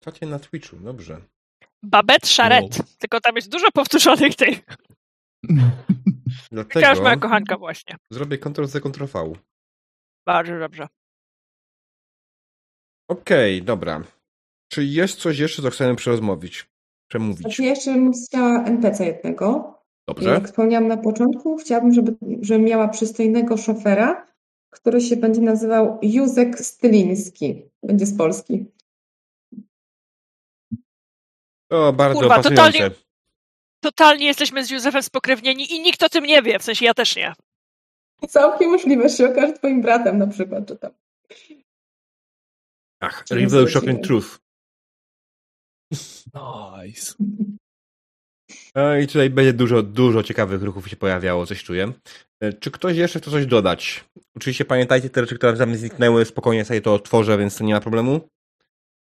Co cię na Twitchu, dobrze. Babette Charette. Wow. Tylko tam jest dużo powtórzonych tych. Dlatego Każda moja kochanka właśnie. zrobię Ctrl-C, Ctrl-V. Bardzo dobrze. Okej, dobra. Czy jest coś jeszcze, co chcemy przerozmówić? Przemówić. Znaczy ja jeszcze bym chciała NPC jednego. Dobrze? Jak wspomniałam na początku, chciałabym, żeby, żeby miała przystojnego szofera, który się będzie nazywał Józek Styliński. Będzie z Polski. O, bardzo Kurwa, pasujące. totalnie- Totalnie jesteśmy z Józefem spokrewnieni i nikt o tym nie wie. W sensie ja też nie. Całkiem możliwe, że się okaże twoim bratem na przykład, czy tam. Ach, Reveal Shocking? Truth. Nice. No i tutaj będzie dużo, dużo ciekawych ruchów się pojawiało, coś czuję. E, Czy ktoś jeszcze chce coś dodać? Oczywiście pamiętajcie te rzeczy, które tam zniknęły, spokojnie sobie to otworzę, więc to nie ma problemu.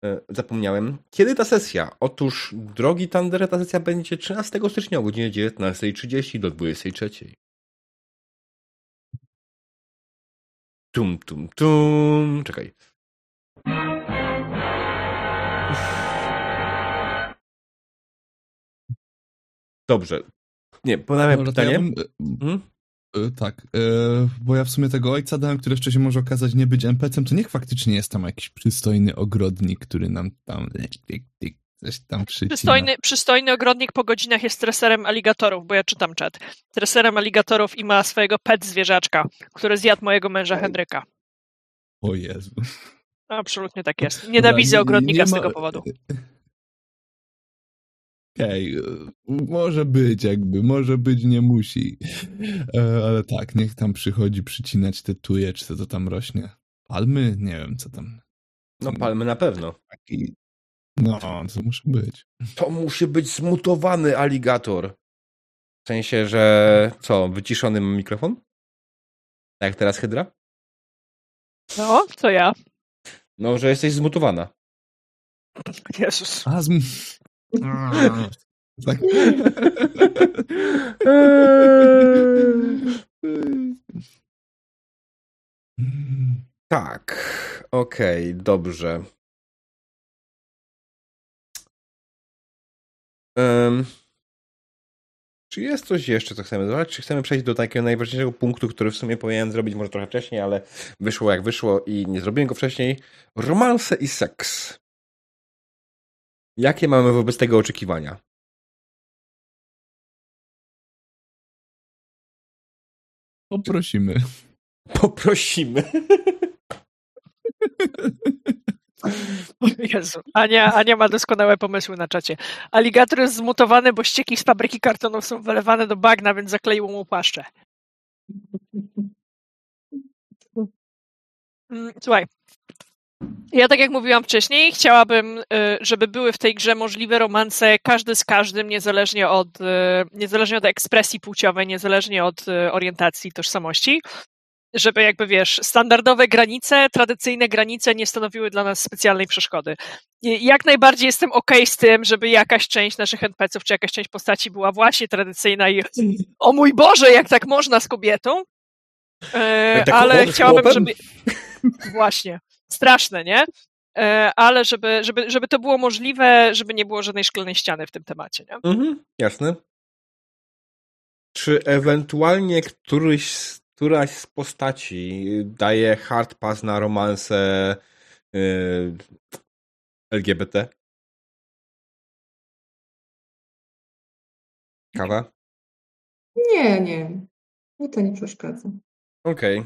E, Zapomniałem. Kiedy ta sesja? Otóż, drogi Thunder, ta sesja będzie 13 stycznia o godzinie 19.30 do 23.00. Tum, tum, tum. Czekaj. Dobrze. Nie, ponawiam Dobra, ja pytanie. bym, Mhm. e, tak, e, bo ja w sumie tego ojca dałem, który jeszcze się może okazać nie być NPC-em, to niech faktycznie jest tam jakiś przystojny ogrodnik, który nam tam Coś tam przycina. Przystojny, przystojny ogrodnik po godzinach jest treserem aligatorów, bo ja czytam czat. Treserem aligatorów i ma swojego pet zwierzaczka, który zjadł mojego męża Henryka. O Jezu. Absolutnie tak jest. Nienawidzę Nie- ogrodnika nie z ma- tego powodu. Okej, e, może być jakby, może być, nie musi. E, Ale tak, niech tam przychodzi przycinać te tuje, czy co to tam rośnie. Palmy? Nie wiem, co tam. No palmy na pewno. Taki... No, to muszę być. To musi być zmutowany aligator. W sensie, że co, wyciszony mikrofon? Tak jak teraz Hydra? No, co ja? No, że jesteś zmutowana. Jezus. A, zm... tak. Tak, okej, dobrze. Em, czy jest coś jeszcze, co chcemy zrobić? Czy chcemy przejść do takiego najważniejszego punktu, który w sumie powinienem zrobić może trochę wcześniej, ale wyszło jak wyszło i nie zrobiłem go wcześniej? Romanse i seks. Jakie mamy wobec tego oczekiwania? Poprosimy. Poprosimy. Jezu. Ania, Ania ma doskonałe pomysły na czacie. Aligator jest zmutowany, bo ścieki z fabryki kartonów są wylewane do bagna, więc zakleiło mu płaszcze. Mm, Słuchaj. Ja tak jak mówiłam wcześniej, chciałabym, y, żeby były w tej grze możliwe romanse każdy z każdym, niezależnie od, y, niezależnie od ekspresji płciowej, niezależnie od y, orientacji, tożsamości. Żeby jakby wiesz, standardowe granice, tradycyjne granice nie stanowiły dla nas specjalnej przeszkody. Jak najbardziej jestem okej z tym, żeby jakaś część naszych NPC-ów, czy jakaś część postaci była właśnie tradycyjna i o mój Boże, jak tak można z kobietą. E, tak ale chciałabym, żeby. Właśnie. Straszne, nie? E, ale żeby, żeby, żeby to było możliwe, żeby nie było żadnej szklanej ściany w tym temacie, nie? Mhm, jasne. Czy ewentualnie któryś, któraś z postaci daje hard pass na romanse yy, LGBT? Kawa? Nie, nie. Mi to nie przeszkadza. Okej.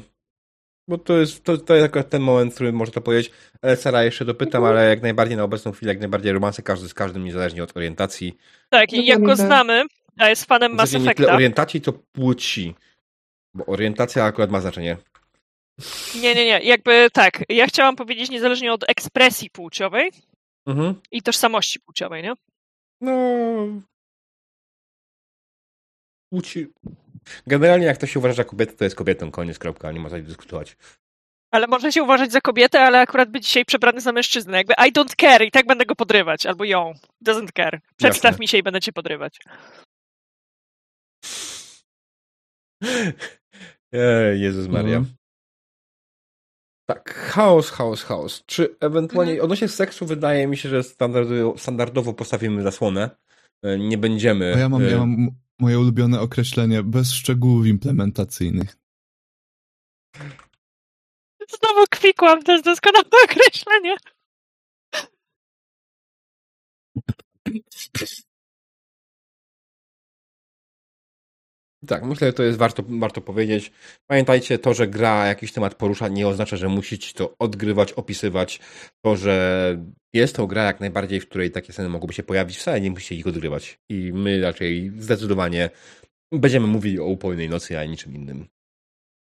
Bo to jest, to, to jest akurat ten moment, w którym może to powiedzieć. Ale Sara jeszcze dopytam, ale jak najbardziej na obecną chwilę, jak najbardziej romanse każdy z każdym, niezależnie od orientacji. Tak, i jak go znamy, a jest fanem Mass zasadzie nie tyle Effecta. orientacji, to płci. Bo orientacja akurat ma znaczenie. Nie, nie, nie. Jakby tak. Ja chciałam powiedzieć niezależnie od ekspresji płciowej Mhm. i tożsamości płciowej, nie? No. Płci. Generalnie, jak ktoś się uważa za kobietę, to jest kobietą, koniec, kropka, nie ma co dyskutować. Ale może się uważać za kobietę, ale akurat być dzisiaj przebrany za mężczyznę. Jakby I don't care i tak będę go podrywać. Albo ją. Doesn't care. Przedstaw Jasne. mi się i będę cię podrywać. Ej, Jezus Maria. Mhm. Tak, chaos, chaos, chaos. Czy ewentualnie Mhm. odnośnie seksu wydaje mi się, że standardowo, standardowo postawimy zasłonę. E, Nie będziemy. A ja mam, e, ja mam m- moje ulubione określenie bez szczegółów implementacyjnych. Znowu kwikłam, to jest doskonałe określenie. Tak, myślę, że to jest warto, warto powiedzieć. Pamiętajcie, to, że gra jakiś temat porusza, nie oznacza, że musicie to odgrywać, opisywać. To, że jest to gra jak najbardziej, w której takie sceny mogłyby się pojawić, wcale nie musicie ich odgrywać. I my raczej zdecydowanie będziemy mówili o upojnej nocy, a niczym innym.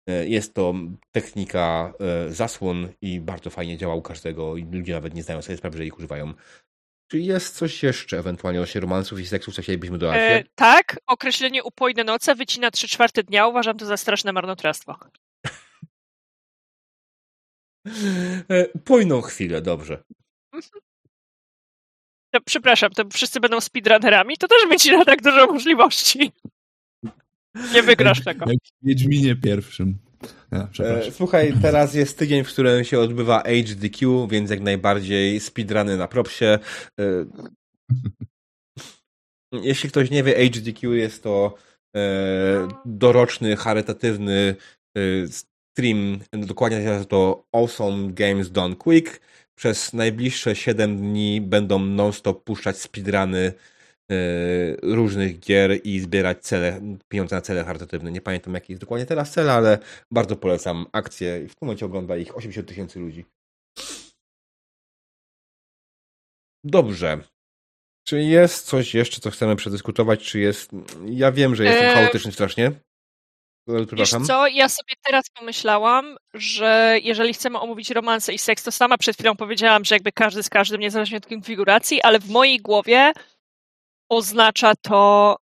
E, Jest to technika e, zasłon i bardzo fajnie działa u każdego i ludzie nawet nie zdają sobie sprawy, że ich używają. Czy jest coś jeszcze ewentualnie odnośnie romansów i seksów, co chcielibyśmy dodać? E, tak, określenie upojne noce wycina 3 czwarte dnia. Uważam to za straszne marnotrawstwo. E, Pojną chwilę, dobrze. To, przepraszam, to wszyscy będą speedrunnerami? To też wycina tak dużo możliwości. Nie wygrasz tego. Jak w Wiedźminie pierwszym. E. Słuchaj, teraz jest tydzień, w którym się odbywa HDQ, więc jak najbardziej speedruny na propsie. E, Jeśli ktoś nie wie, HDQ jest to e, doroczny, charytatywny stream, dokładnie nazywa się to Awesome Games Done Quick. przez najbliższe 7 dni będą non-stop puszczać speedruny różnych gier i zbierać cele, pieniądze na cele charytatywne. Nie pamiętam jaki jest dokładnie teraz cel, ale bardzo polecam akcję. W tym momencie ogląda ich 80 tysięcy ludzi. Dobrze. Czy jest coś jeszcze, co chcemy przedyskutować? Czy jest. Ja wiem, że jestem Eee, chaotyczny strasznie. Wiesz co, ja sobie teraz pomyślałam, że jeżeli chcemy omówić romanse i seks, to sama przed chwilą powiedziałam, że jakby każdy z każdym, niezależnie od konfiguracji, ale w mojej głowie oznacza to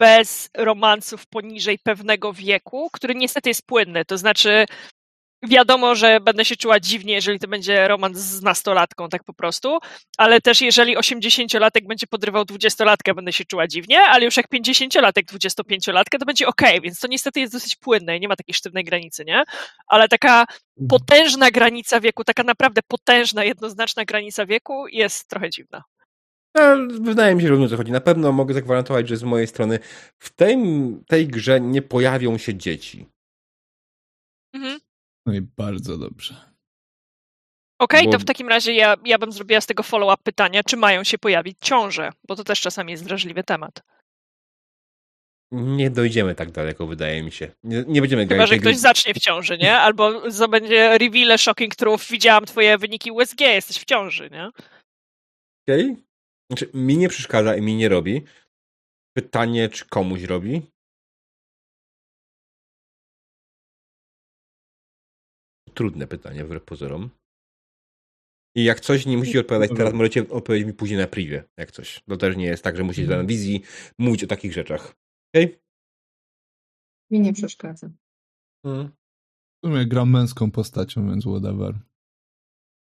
bez romansów poniżej pewnego wieku, który niestety jest płynny. To znaczy, wiadomo, że będę się czuła dziwnie, jeżeli to będzie romans z nastolatką, tak po prostu, ale też jeżeli 80-latek będzie podrywał 20-latkę, będę się czuła dziwnie, ale już jak 50-latek 25-latkę, to będzie ok, więc to niestety jest dosyć płynne i nie ma takiej sztywnej granicy, nie? Ale taka potężna granica wieku, taka naprawdę potężna, jednoznaczna granica wieku jest trochę dziwna. Ale wydaje mi się, że równo o co chodzi. Na pewno mogę zagwarantować, że z mojej strony w tej, tej grze nie pojawią się dzieci. Mhm. No i bardzo dobrze. Okej, Bo- to w takim razie ja, ja bym zrobiła z tego follow-up pytania, czy mają się pojawić ciąże, bo to też czasami jest wrażliwy temat. Nie dojdziemy tak daleko, wydaje mi się. Nie, nie będziemy Chyba, grać że gry- ktoś zacznie w ciąży, nie? Albo to będzie reveal shocking truth, widziałam twoje wyniki USG, jesteś w ciąży, nie? Okej? Znaczy, mi nie przeszkadza i mi nie robi. Pytanie, czy komuś robi? Trudne pytanie, wbrew pozorom. I jak coś nie musicie odpowiadać teraz, możecie odpowiedzieć mi później na privie, jak coś. To też nie jest tak, że musicie na wizji mówić o takich rzeczach. Okej? Mi nie przeszkadza. Mm. W sumie gram męską postacią, więc whatever.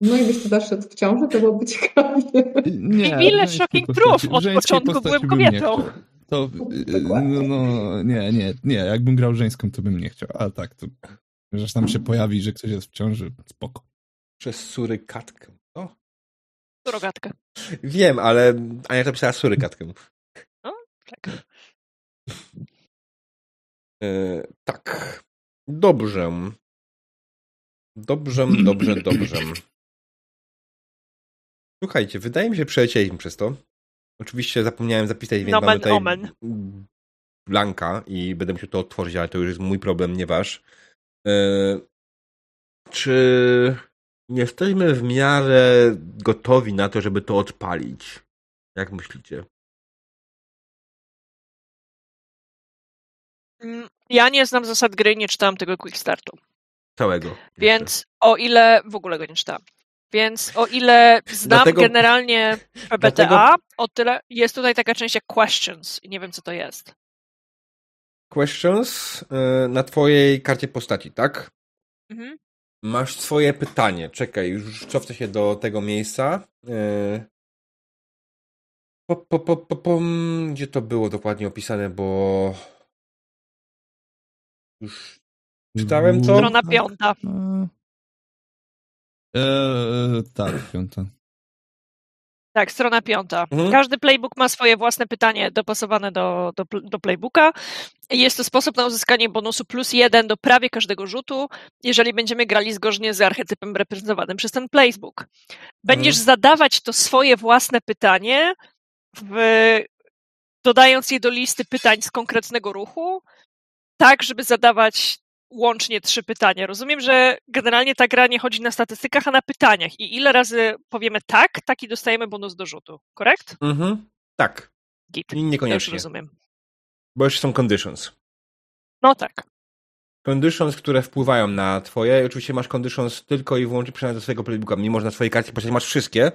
No i byś tu zaszedł w ciąży, to byłoby ciekawie. Nie, żeńskiej shocking postaci- truth, od początku byłem bym kobietą. chciał. To, no, no, nie, nie, nie, jakbym grał żeńską, to bym nie chciał, ale tak, to, że tam się pojawi, że ktoś jest w ciąży, spoko. Przez surykatkę. O, Surogatkę. wiem, ale Ania to pisała surykatkę. Tak. E, tak. Dobrze. Dobrze, dobrze, dobrze. Słuchajcie, wydaje mi się, że przelecieliśmy przez to. Oczywiście zapomniałem zapisać, więc Nomen mamy tutaj omen. blanka i będę musiał to otworzyć, ale to już jest mój problem, nie wasz. E, czy jesteśmy w miarę gotowi na to, żeby to odpalić? Jak myślicie? Mm, Ja nie znam zasad gry, nie czytałam tego quick startu. Całego. jeszcze. Więc o ile w ogóle go nie czytałam. Więc o ile znam Dlatego- generalnie PBTA, dlatego- o tyle jest tutaj taka część jak questions i nie wiem co to jest. Questions e, na twojej karcie postaci, tak? Mhm. Masz swoje pytanie. Czekaj, już cofnę się do tego miejsca. E, Po, po, po, po, pom, gdzie to było dokładnie opisane, bo już czytałem to. Strona piąta. Eee, tak, piąta. Tak, strona piąta. Mhm. Każdy playbook ma swoje własne pytanie dopasowane do, do, do playbooka. Jest to sposób na uzyskanie bonusu plus jeden do prawie każdego rzutu, jeżeli będziemy grali zgodnie z archetypem reprezentowanym przez ten playbook. Będziesz Mhm. zadawać to swoje własne pytanie, w, dodając je do listy pytań z konkretnego ruchu, tak, żeby zadawać łącznie trzy pytania. Rozumiem, że generalnie ta gra nie chodzi na statystykach, a na pytaniach. I ile razy powiemy tak, taki dostajemy bonus do rzutu. Korekt? Mhm. Tak. Git. I Ja już niekoniecznie. rozumiem. Bo jeszcze są conditions. No tak. Conditions, które wpływają na twoje. Oczywiście masz conditions tylko i wyłącznie przypisane do swojego playbooka. Mimo, że na swojej karcie masz wszystkie,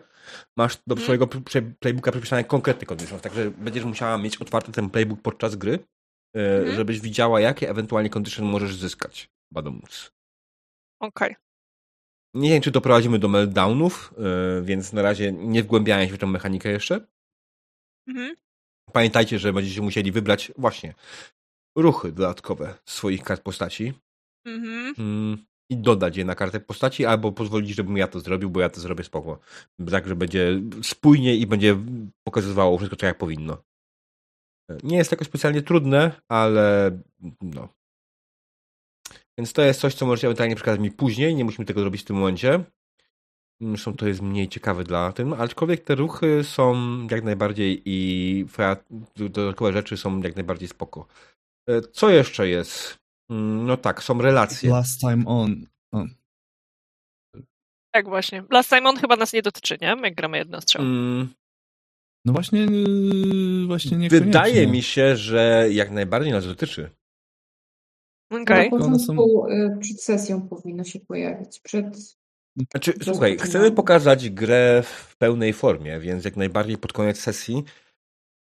masz do Mhm. swojego pl- playbooka przypisane konkretne conditions. Także będziesz musiała mieć otwarty ten playbook podczas gry, Mhm. żebyś widziała, jakie ewentualnie condition możesz zyskać. Badumc. Okej. Nie wiem, czy doprowadzimy do meltdownów, e, więc na razie nie wgłębiałem się w tę mechanikę jeszcze. Mhm. Pamiętajcie, że będziecie musieli wybrać właśnie ruchy dodatkowe swoich kart postaci. Mhm. Mm, i dodać je na kartę postaci, albo pozwolić, żebym ja to zrobił, bo ja to zrobię spoko. Tak, że będzie spójnie i będzie pokazywało wszystko tak jak powinno. Nie jest jakoś specjalnie trudne, ale no. Więc to jest coś, co możecie ewentualnie przekazać mi później, nie musimy tego zrobić w tym momencie. Zresztą to jest mniej ciekawe dla tym, aczkolwiek te ruchy są jak najbardziej i dodatkowe rzeczy są jak najbardziej spoko. E, co jeszcze jest? Mm, no tak, są relacje. Last time on. Oh. Tak właśnie. Last time on chyba nas nie dotyczy, nie? Jak gramy jednostrzał. Mm. No właśnie, yy, właśnie nie. Wydaje mi się, że jak najbardziej nas dotyczy. Okej. Okay. Na początku y, przed sesją powinno się pojawić. Przed znaczy, słuchaj, chcemy pokazać grę w pełnej formie, więc jak najbardziej pod koniec sesji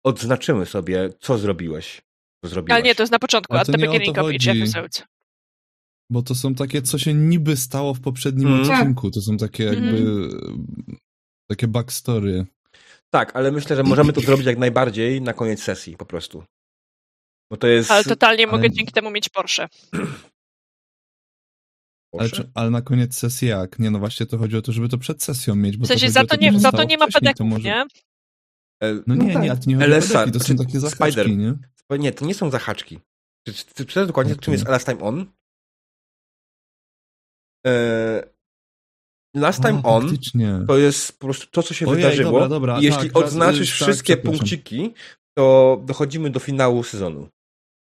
odznaczymy sobie, co zrobiłeś. Co zrobiłaś. Ale nie, to jest na początku, at the beginning of each episode. Bo to są takie, co się niby stało w poprzednim mm. odcinku. To są takie jakby mm. takie backstory. Tak, ale myślę, że możemy to zrobić jak najbardziej na koniec sesji po prostu. Bo to jest... Ale totalnie ale... mogę dzięki temu mieć Porsche. Ale, czy, ale, na koniec sesji jak? Nie, no właśnie to chodzi o to, żeby to przed sesją mieć. Bo w sensie za to, nie, za to nie ma pedeków, może... nie? E, no nie, nie, to nie chodzi LSA, o pedeki, to są takie zahaczki, Spider. nie? Nie, to nie są zahaczki. Czy, czy, czy dokładnie, okay. czym jest Last Time On? E, last Time o, On faktycznie. to jest po prostu to, co się Ojej, wydarzyło. Dobra, dobra, jeśli tak, odznaczysz tak, wszystkie tak, punkciki, to dochodzimy do finału sezonu.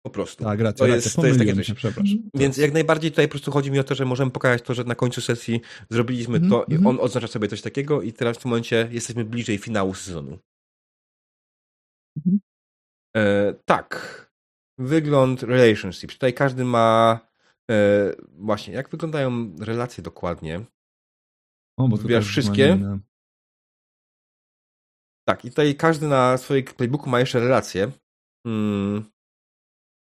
Po prostu. Tak, racja, to, jest, to jest takie coś. Przepraszam. Więc jak najbardziej tutaj po prostu chodzi mi o to, że możemy pokazać to, że na końcu sesji zrobiliśmy mm to i mhm. on oznacza sobie coś takiego i teraz w tym momencie jesteśmy bliżej finału sezonu. Mm e, tak. Wygląd relationships. Tutaj każdy ma e, właśnie, jak wyglądają relacje dokładnie. O, bo Wybierasz wszystkie. Tak, i tutaj każdy na swoim playbooku ma jeszcze relacje. Hmm.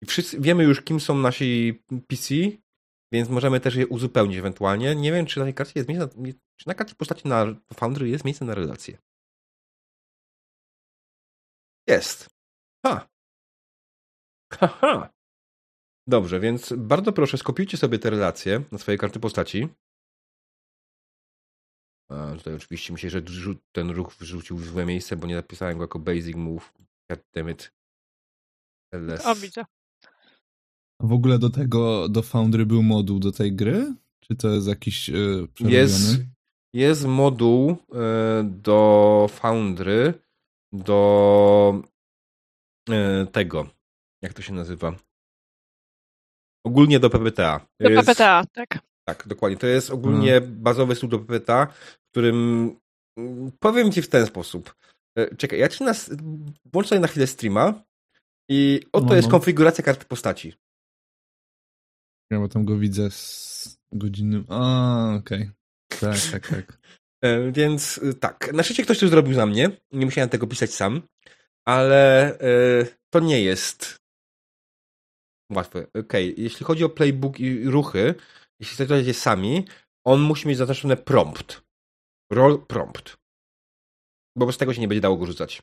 I wszyscy wiemy już, kim są nasi PC, więc możemy też je uzupełnić ewentualnie. Nie wiem, czy na tej karcie jest miejsce, na, czy na karcie postaci na Foundry jest miejsce na relacje. Jest. Ha. Haha. Dobrze, więc bardzo proszę, skopiujcie sobie te relacje na swoje karty postaci. A, tutaj oczywiście myślę, że ten ruch wrzucił w złe miejsce, bo nie napisałem go jako basic move. Goddammit. LS. O, widzę. W ogóle do tego, do Foundry był moduł do tej gry? Czy to jest jakiś yy, Jest, jest moduł yy, do Foundry, do yy, tego, jak to się nazywa? Ogólnie do PPTA. Do jest, PPTA, tak. Tak, dokładnie. To jest ogólnie hmm. bazowy stół do w którym mm, powiem ci w ten sposób. Czekaj, ja ci nas włączę na chwilę streama i oto no, jest no. konfiguracja karty postaci. Ja bo tam go widzę z godziny. A, okej. Okay. Tak, tak, tak. E, więc y, tak, na szczęście ktoś to zrobił za mnie. Nie musiałem tego pisać sam, ale e, to nie jest łatwe. Okej, okay. jeśli chodzi o playbook i ruchy, jeśli chcecie sami, on musi mieć zaznaczone prompt. Roll prompt. Bo bez tego się nie będzie dało go rzucać.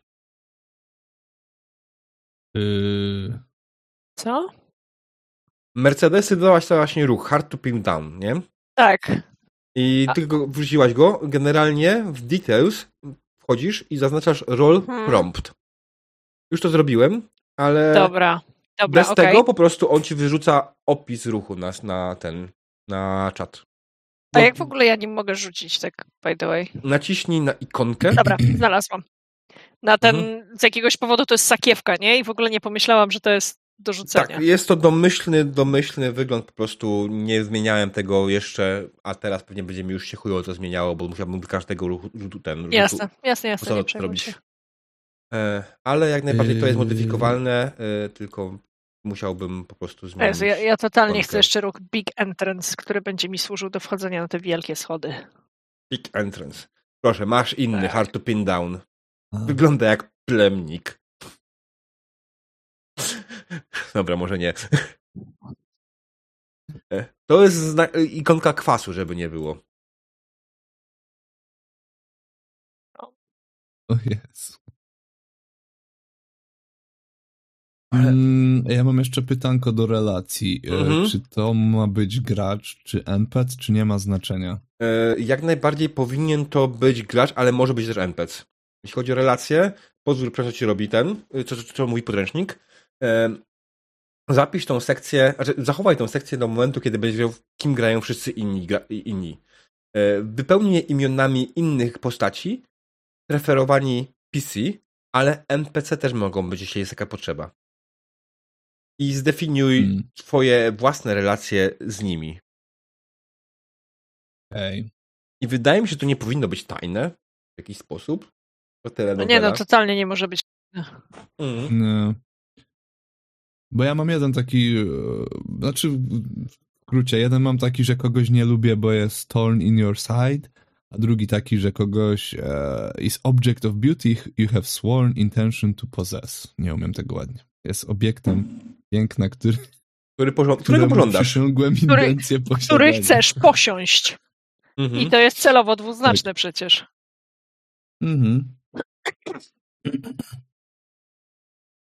Yy... Co? Mercedesy dodałaś to właśnie ruch, hard to pin down, nie? Tak. I A... tylko wrzuciłaś go, generalnie w details wchodzisz i zaznaczasz roll hmm. prompt. Już to zrobiłem, ale Dobra. Dobra, bez okay. tego po prostu on ci wyrzuca opis ruchu na, na ten, na czat. A jak w ogóle ja nie mogę rzucić tak, by the way? Naciśnij na ikonkę. Dobra, znalazłam. Na ten, mhm. z jakiegoś powodu to jest sakiewka, nie? I w ogóle nie pomyślałam, że to jest do rzucenia. Tak, jest to domyślny, domyślny wygląd, po prostu nie zmieniałem tego jeszcze, a teraz pewnie będzie mi już się chujowo to zmieniało, bo musiałbym do każdego ruchu, rzutu ten... Jasne, rzutu, jasne, jasne, nie robić. E, ale jak najbardziej to jest yy. modyfikowalne, e, tylko musiałbym po prostu zmienić. Jezu, ja, ja totalnie chcę jeszcze ruch Big Entrance, który będzie mi służył do wchodzenia na te wielkie schody. Big Entrance. Proszę, masz inny, tak. hard to pin down. Wygląda jak plemnik. Dobra, może nie. E, to jest ikonka kwasu, żeby nie było. O Jezu. Ja mam jeszcze pytanko do relacji. E, mhm. Czy to ma być gracz, czy NPC, czy nie ma znaczenia? E, jak najbardziej powinien to być gracz, ale może być też NPC. Jeśli chodzi o relacje, pozwól, proszę ci robi ten, co, co, co mówi podręcznik zapisz tą sekcję, znaczy zachowaj tą sekcję do momentu, kiedy będziesz wiedział, kim grają wszyscy inni. Gra, inni. E, wypełnij je imionami innych postaci, preferowani PC, ale NPC też mogą być, jeśli jest taka potrzeba. I zdefiniuj Hmm. swoje własne relacje z nimi. Ej. I wydaje mi się, że to nie powinno być tajne w jakiś sposób. To No telenowela. nie, no totalnie nie może być. Mhm. Nie. Bo ja mam jeden taki, e, znaczy w skrócie, jeden mam taki, że kogoś nie lubię, bo jest torn in your side, a drugi taki, że kogoś e, is object of beauty you have sworn intention to possess. Nie umiem tego ładnie. Jest obiektem piękna, który, Który któremu Którego pożądasz? Który- Który chcesz posiąść. Mhm. I to jest celowo dwuznaczne przecież. Mhm.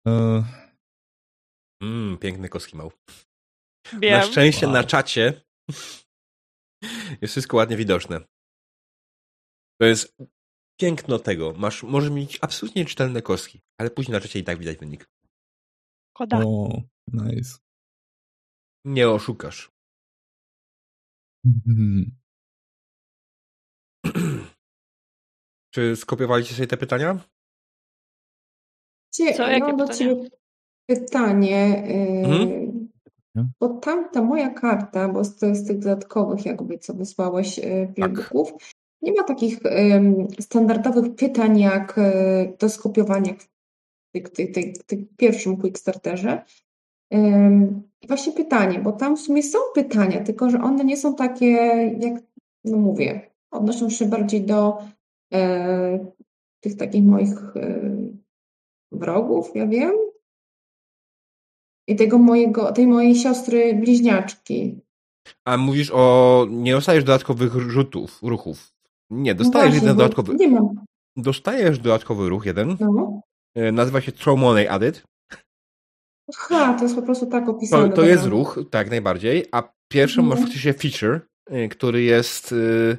E, Mm, piękny koskimał. Na szczęście Wow. na czacie jest wszystko ładnie widoczne. To jest piękno tego. Masz, możesz mieć absolutnie czytelne kostki, ale później na czacie i tak widać wynik. Koda. o, nice. Nie oszukasz. Mhm. Czy skopiowaliście sobie te pytania? Cie- Co, ja jakie mam do pytania? ciebie pytanie, Mhm. bo tamta moja karta, bo to jest z tych dodatkowych jakby, co wysłałeś playbooków, nie ma takich ym, standardowych pytań jak yy, do skopiowania tych pierwszym Quickstarterze. I właśnie pytanie, bo tam w sumie są pytania, tylko że one nie są takie, jak no mówię, odnoszą się bardziej do yy, tych takich moich yy, wrogów, ja wiem. I tego mojego, tej mojej siostry bliźniaczki. A mówisz o... Nie dostajesz dodatkowych rzutów, ruchów. Nie, dostajesz No właśnie, jeden dodatkowy... Nie mam. Dostajesz dodatkowy ruch, jeden. No. E, Nazywa się Throw Money Added. Aha, to jest po prostu tak To, opisane. to dobra. jest ruch, tak najbardziej. A pierwszy Mhm. masz faktycznie feature, y, który jest y,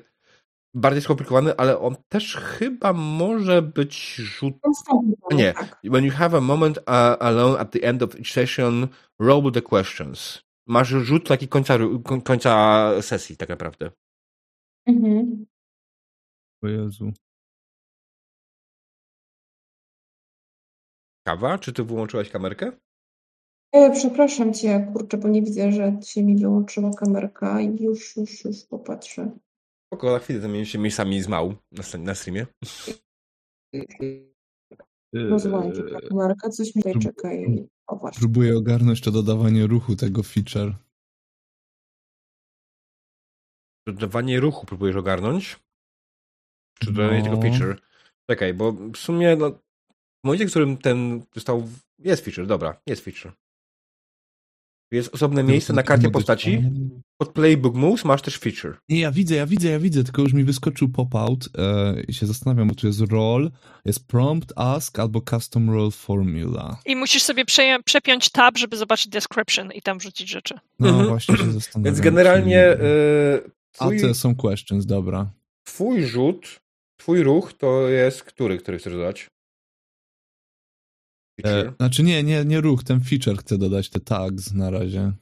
bardziej skomplikowany, ale on też chyba może być rzut. To Nie. Tak. When you have a moment uh, alone at the end of each session, roll the questions. Masz rzut taki końca, koń- końca sesji, tak naprawdę. Mhm. O Jezu. Kawa, czy ty wyłączyłaś kamerkę? E, przepraszam cię, kurczę, bo nie widzę, że ci mi wyłączyła kamerka i już, już, już popatrzę. Spoko, na chwilę zamienię się miejscami z mału na, na streamie. Rozłączy ta kamerka, coś mi tutaj prób- czekaj. O właśnie. Próbuję ogarnąć to dodawanie ruchu tego feature. Dodawanie ruchu próbujesz ogarnąć? Czy dodawanie No. tylko feature? Czekaj, bo w sumie no, w momencie, w którym ten został... Jest feature, dobra, jest feature. Jest osobne miejsce na karcie postaci. Pod Playbook Moves masz też feature. Nie, ja widzę, ja widzę, ja widzę, tylko już mi wyskoczył pop-out e, i się zastanawiam, bo tu jest roll, jest prompt, ask albo custom roll formula. I musisz sobie przepiąć tab, żeby zobaczyć description i tam wrzucić rzeczy. No Mhm. właśnie się zastanawiam. Więc generalnie czy- y, A twój, to są questions, dobra. twój rzut, twój ruch to jest który, który chcesz dodać? Feature. E, znaczy nie, nie, nie ruch, ten feature chcę dodać, te tags na razie.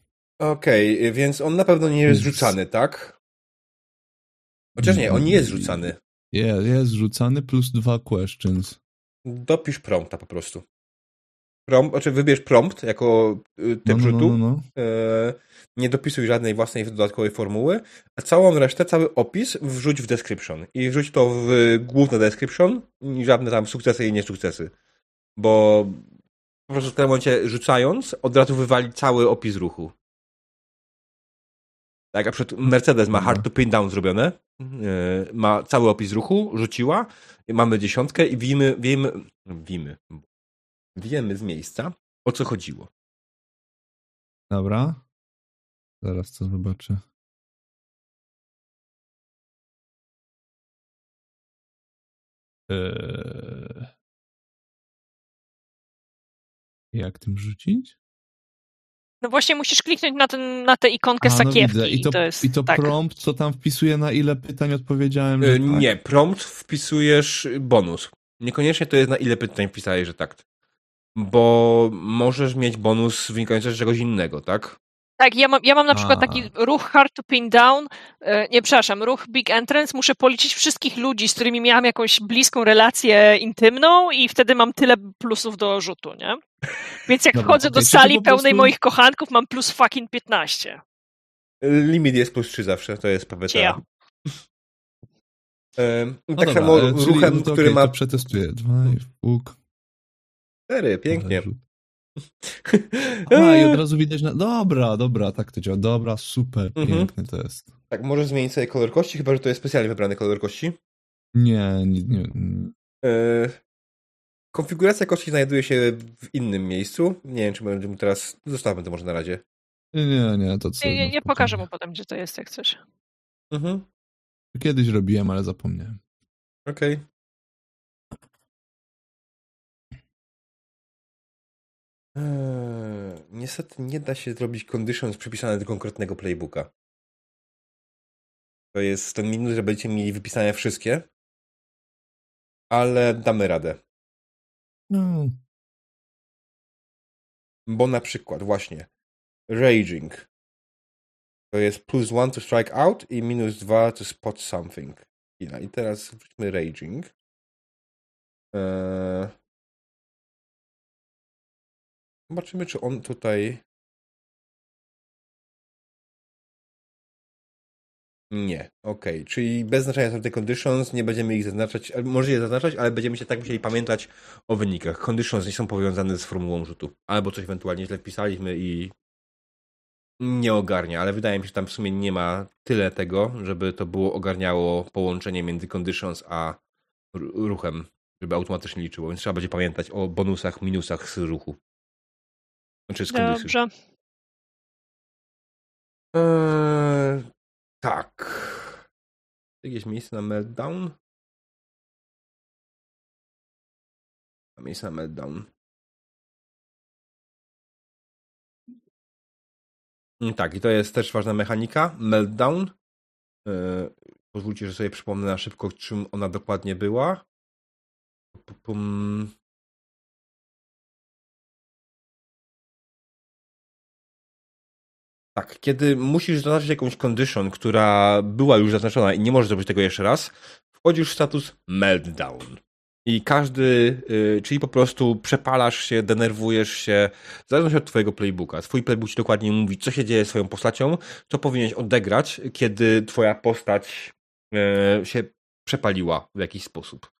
Okej, więc on na pewno nie jest rzucany, tak? Chociaż nie, on nie jest rzucany. Je, jest rzucany plus dwa questions. Dopisz prompta po prostu. Prompt, znaczy wybierz prompt jako y, typ No, no, no, rzutu. no, no. E, nie dopisuj żadnej własnej dodatkowej formuły, a całą resztę, cały opis wrzuć w description. I wrzuć to w główne description i żadne tam sukcesy i niesukcesy. Bo po prostu w tym momencie rzucając, od razu wywali cały opis ruchu. Tak, a przykład Mercedes ma hard to pin down zrobione, e, ma cały opis ruchu, rzuciła, mamy dziesiątkę i wiemy, wiemy, wiemy, wiemy z miejsca, o co chodziło. Dobra. Zaraz to zobaczę. Eee... Jak tym rzucić? No właśnie musisz kliknąć na, ten, na tę ikonkę A, no sakiewki. widzę. I to, to jest, i to tak. prompt, co tam wpisuje, na ile pytań odpowiedziałem? Że tak? Nie, prompt wpisujesz bonus. Niekoniecznie to jest na ile pytań wpisałeś, że tak. Bo możesz mieć bonus wynikający z czegoś innego, tak? Tak, ja mam, ja mam na przykład A. taki ruch hard to pin down, e, nie, przepraszam, ruch big entrance, muszę policzyć wszystkich ludzi, z którymi miałam jakąś bliską relację intymną i wtedy mam tyle plusów do rzutu, nie? Więc jak Dobra, wchodzę do sali pełnej prostu- moich kochanków, mam plus fucking 15. Limit jest plus 3 zawsze, to jest PBTA. Cia. Ym, No tak dobra, samo e, ruchem, no to który okej, ma To przetestuję. Dwa i w puk. 4, pięknie. A, i od razu widać na... Dobra, dobra, tak to działa. Dobra, super, Mhm. piękny to jest. Tak, możesz zmienić sobie kolor kości, chyba że to jest specjalnie wybrany kolor kości. Nie, nie, nie. Yy, konfiguracja kości znajduje się w innym miejscu. Nie wiem, czy będziemy teraz. Zostawmy to może na razie. Nie, nie, to co. Nie, nie, no, nie pokażę mu potem, gdzie to jest, jak chcesz. Mhm. Kiedyś robiłem, ale zapomniałem. Okej. Eee, niestety nie da się zrobić conditions przypisane do konkretnego playbooka. To jest ten minus, że będziecie mieli wypisane wszystkie. Ale damy radę. No, Bo na przykład właśnie raging to jest plus one to strike out i minus dwa to spot something. I teraz wróćmy raging. Eee... Zobaczymy, czy on tutaj. Nie, okej. Czyli bez znaczenia są te conditions, nie będziemy ich zaznaczać, e, może je zaznaczać, ale będziemy się tak musieli pamiętać o wynikach. Conditions nie są powiązane z formułą rzutu. Albo coś ewentualnie źle wpisaliśmy i nie ogarnia, ale wydaje mi się, że tam w sumie nie ma tyle tego, żeby to było ogarniało połączenie między conditions a ru- ruchem, żeby automatycznie liczyło. Więc trzeba będzie pamiętać o bonusach, minusach z ruchu. Znaczy z. Dobrze. Eee, tak. Jakieś miejsce na meltdown? Ma miejsce na meltdown. Mm, Tak, i to jest też ważna mechanika. Meltdown. Eee, pozwólcie, że sobie przypomnę na szybko, czym ona dokładnie była. Pum, Tak, kiedy musisz zaznaczyć jakąś condition, która była już zaznaczona i nie możesz zrobić tego jeszcze raz, wchodzisz w status meltdown. I każdy, y, czyli po prostu przepalasz się, denerwujesz się, w zależności od twojego playbooka. Twój playbook ci dokładnie mówi, co się dzieje z swoją postacią, co powinieneś odegrać, kiedy twoja postać y, się przepaliła w jakiś sposób.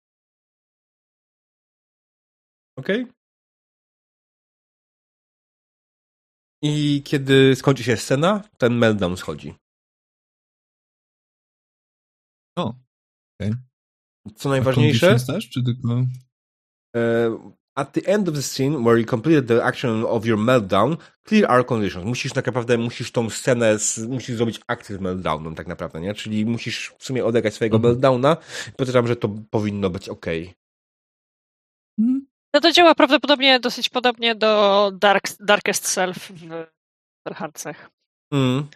Okej? I kiedy skończy się scena, ten meltdown schodzi. O, okej. Co najważniejsze, też, czy tylko... e, at the end of the scene where you completed the action of your meltdown, clear our conditions. Musisz tak naprawdę, musisz tą scenę, musisz zrobić akcję z meltdownem tak naprawdę, nie? Czyli musisz w sumie odegrać swojego Mhm. meltdowna podejrzewam, że to powinno być ok. No to działa prawdopodobnie dosyć podobnie do Dark, Darkest Self w Hardcech. Mm.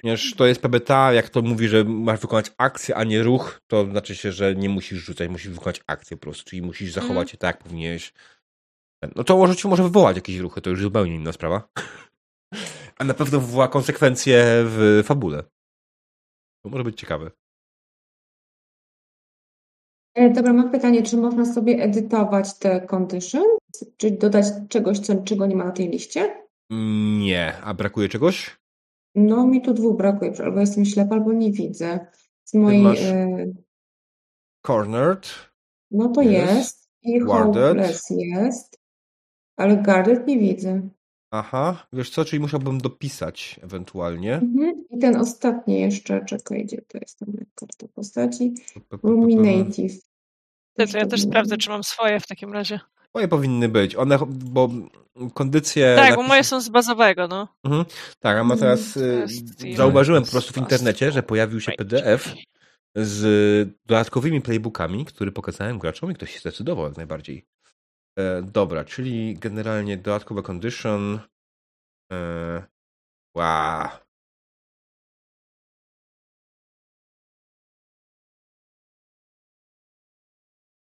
Ponieważ to jest PBTA, jak to mówi, że masz wykonać akcję, a nie ruch, to znaczy się, że nie musisz rzucać, musisz wykonać akcję po prostu, czyli musisz zachować Mhm. się tak, jak powinieneś. No to może ci może wywołać jakieś ruchy, to już zupełnie inna sprawa. A na pewno wywoła konsekwencje w fabule. To może być ciekawe. E, Dobra, mam pytanie, czy można sobie edytować te conditions? Czy dodać czegoś, co, czego nie ma na tej liście? Nie. A brakuje czegoś? No, mi tu dwóch brakuje, albo jestem ślepa, albo nie widzę. Z mojej, masz- e, Cornered. no to Jest. jest. I Guarded. hopeless jest. Ale guarded nie widzę. Aha. Wiesz co, czyli musiałbym dopisać ewentualnie. Mhm. I ten ostatni jeszcze, czekaj, gdzie to jest tam karta postaci? Ruminative. To, ja też sprawdzę, czy mam swoje w takim razie. Moje powinny być. One, bo kondycje... Tak, bo moje są z bazowego, no. Mhm. Tak, a ma Mm, teraz y, zauważyłem po prostu w internecie, że pojawił się. PDF z dodatkowymi playbookami, który pokazałem graczom i ktoś się zdecydował jak najbardziej. E, dobra, czyli generalnie dodatkowe condition. E, wow.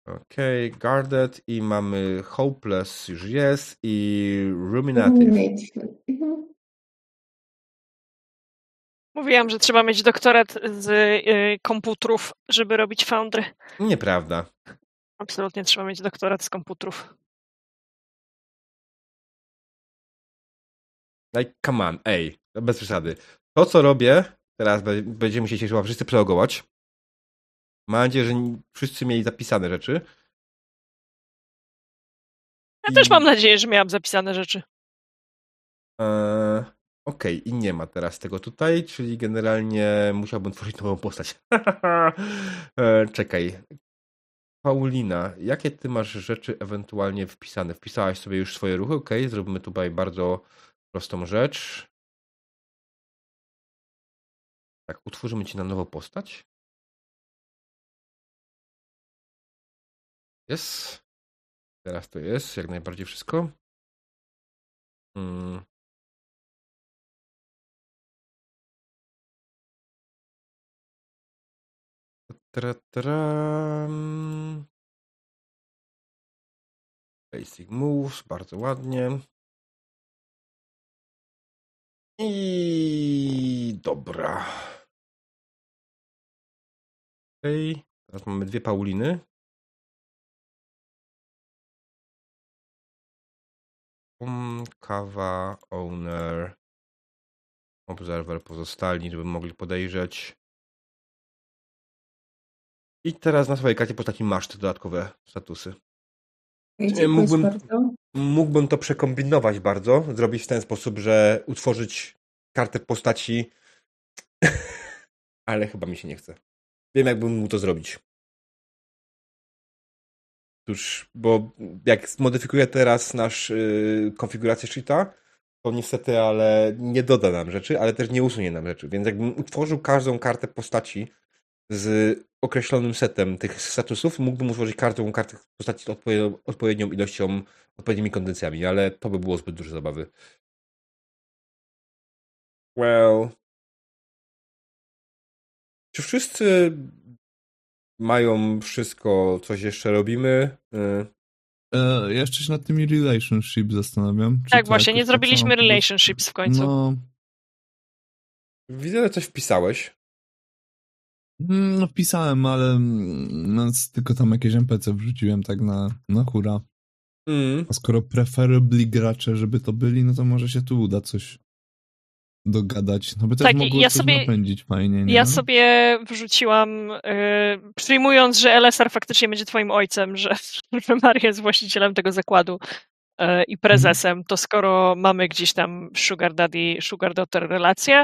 Okej, guarded i mamy hopeless już jest i ruminative. Mhm. Mówiłam, że trzeba mieć doktorat z y, komputerów, żeby robić foundry. Nieprawda. Absolutnie trzeba mieć doktorat z komputerów. Like, come on, ej, bez przesady. To, co robię, teraz będziemy się chyba wszyscy przelogować. Mam nadzieję, że wszyscy mieli zapisane rzeczy. Ja I... też mam nadzieję, że miałam zapisane rzeczy. Eee, Okej, okay. i nie ma teraz tego tutaj, czyli generalnie musiałbym tworzyć nową postać. eee, czekaj. Paulina, jakie ty masz rzeczy ewentualnie wpisane? Wpisałaś sobie już swoje ruchy? Okej, okay, zrobimy tutaj bardzo prostą rzecz. Tak, utworzymy ci na nowo postać. Jest. Teraz to jest, jak najbardziej wszystko. Hmm. Tra, tra. Basic moves, bardzo ładnie. I dobra. Okej, okay. teraz mamy dwie Pauliny. Kawa, owner, observer pozostali, żeby mogli podejrzeć. I teraz na swojej karcie postaci masz te dodatkowe statusy. Mógłbym, mógłbym to przekombinować bardzo, zrobić w ten sposób, że utworzyć kartę postaci, ale chyba mi się nie chce. Wiem, jakbym mógł to zrobić. Cóż, bo jak zmodyfikuję teraz nasz yy, konfigurację sheeta, to niestety, ale nie doda nam rzeczy, ale też nie usunie nam rzeczy. Więc jakbym utworzył każdą kartę postaci z określonym setem tych statusów, mógłbym utworzyć każdą kartę postaci z odpowiednią, odpowiednią ilością, odpowiednimi kondycjami, ale to by było zbyt dużo zabawy. Well. Czy wszyscy mają wszystko, coś jeszcze robimy? Y, e, jeszcze się nad tymi relationship zastanawiam. tak, właśnie, nie zrobiliśmy relationships w końcu. No. Widzę, że coś wpisałeś. Mm, no wpisałem, ale no, tylko tam jakieś NPC wrzuciłem tak na, na hura. Mm. A skoro preferably gracze, żeby to byli, no to może się tu uda coś dogadać. No by też tak, mogło ja sobie, napędzić fajnie, nie? Ja sobie wrzuciłam, yy, przyjmując, że LSR faktycznie będzie twoim ojcem, że, że Maria jest właścicielem tego zakładu yy, i prezesem, mm. to skoro mamy gdzieś tam Sugar Daddy, Sugar Daughter relację,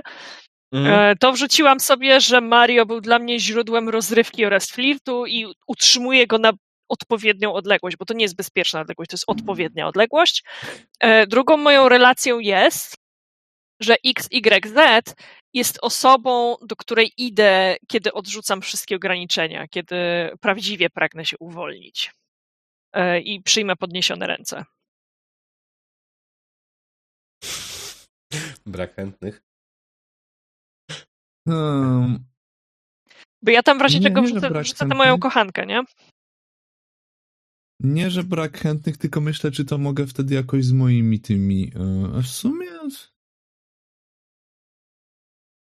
mm. to wrzuciłam sobie, że Mario był dla mnie źródłem rozrywki oraz flirtu i utrzymuje go na odpowiednią odległość, bo to nie jest bezpieczna odległość, to jest odpowiednia odległość. E, drugą moją relacją jest, że XYZ jest osobą, do której idę, kiedy odrzucam wszystkie ograniczenia, kiedy prawdziwie pragnę się uwolnić e, i przyjmę podniesione ręce. Brak chętnych. Um, Bo ja tam w razie nie, czego wrzucę, wrzucę tę moją kochankę, nie? Nie, że brak chętnych, tylko myślę, czy to mogę wtedy jakoś z moimi tymi. E, w sumie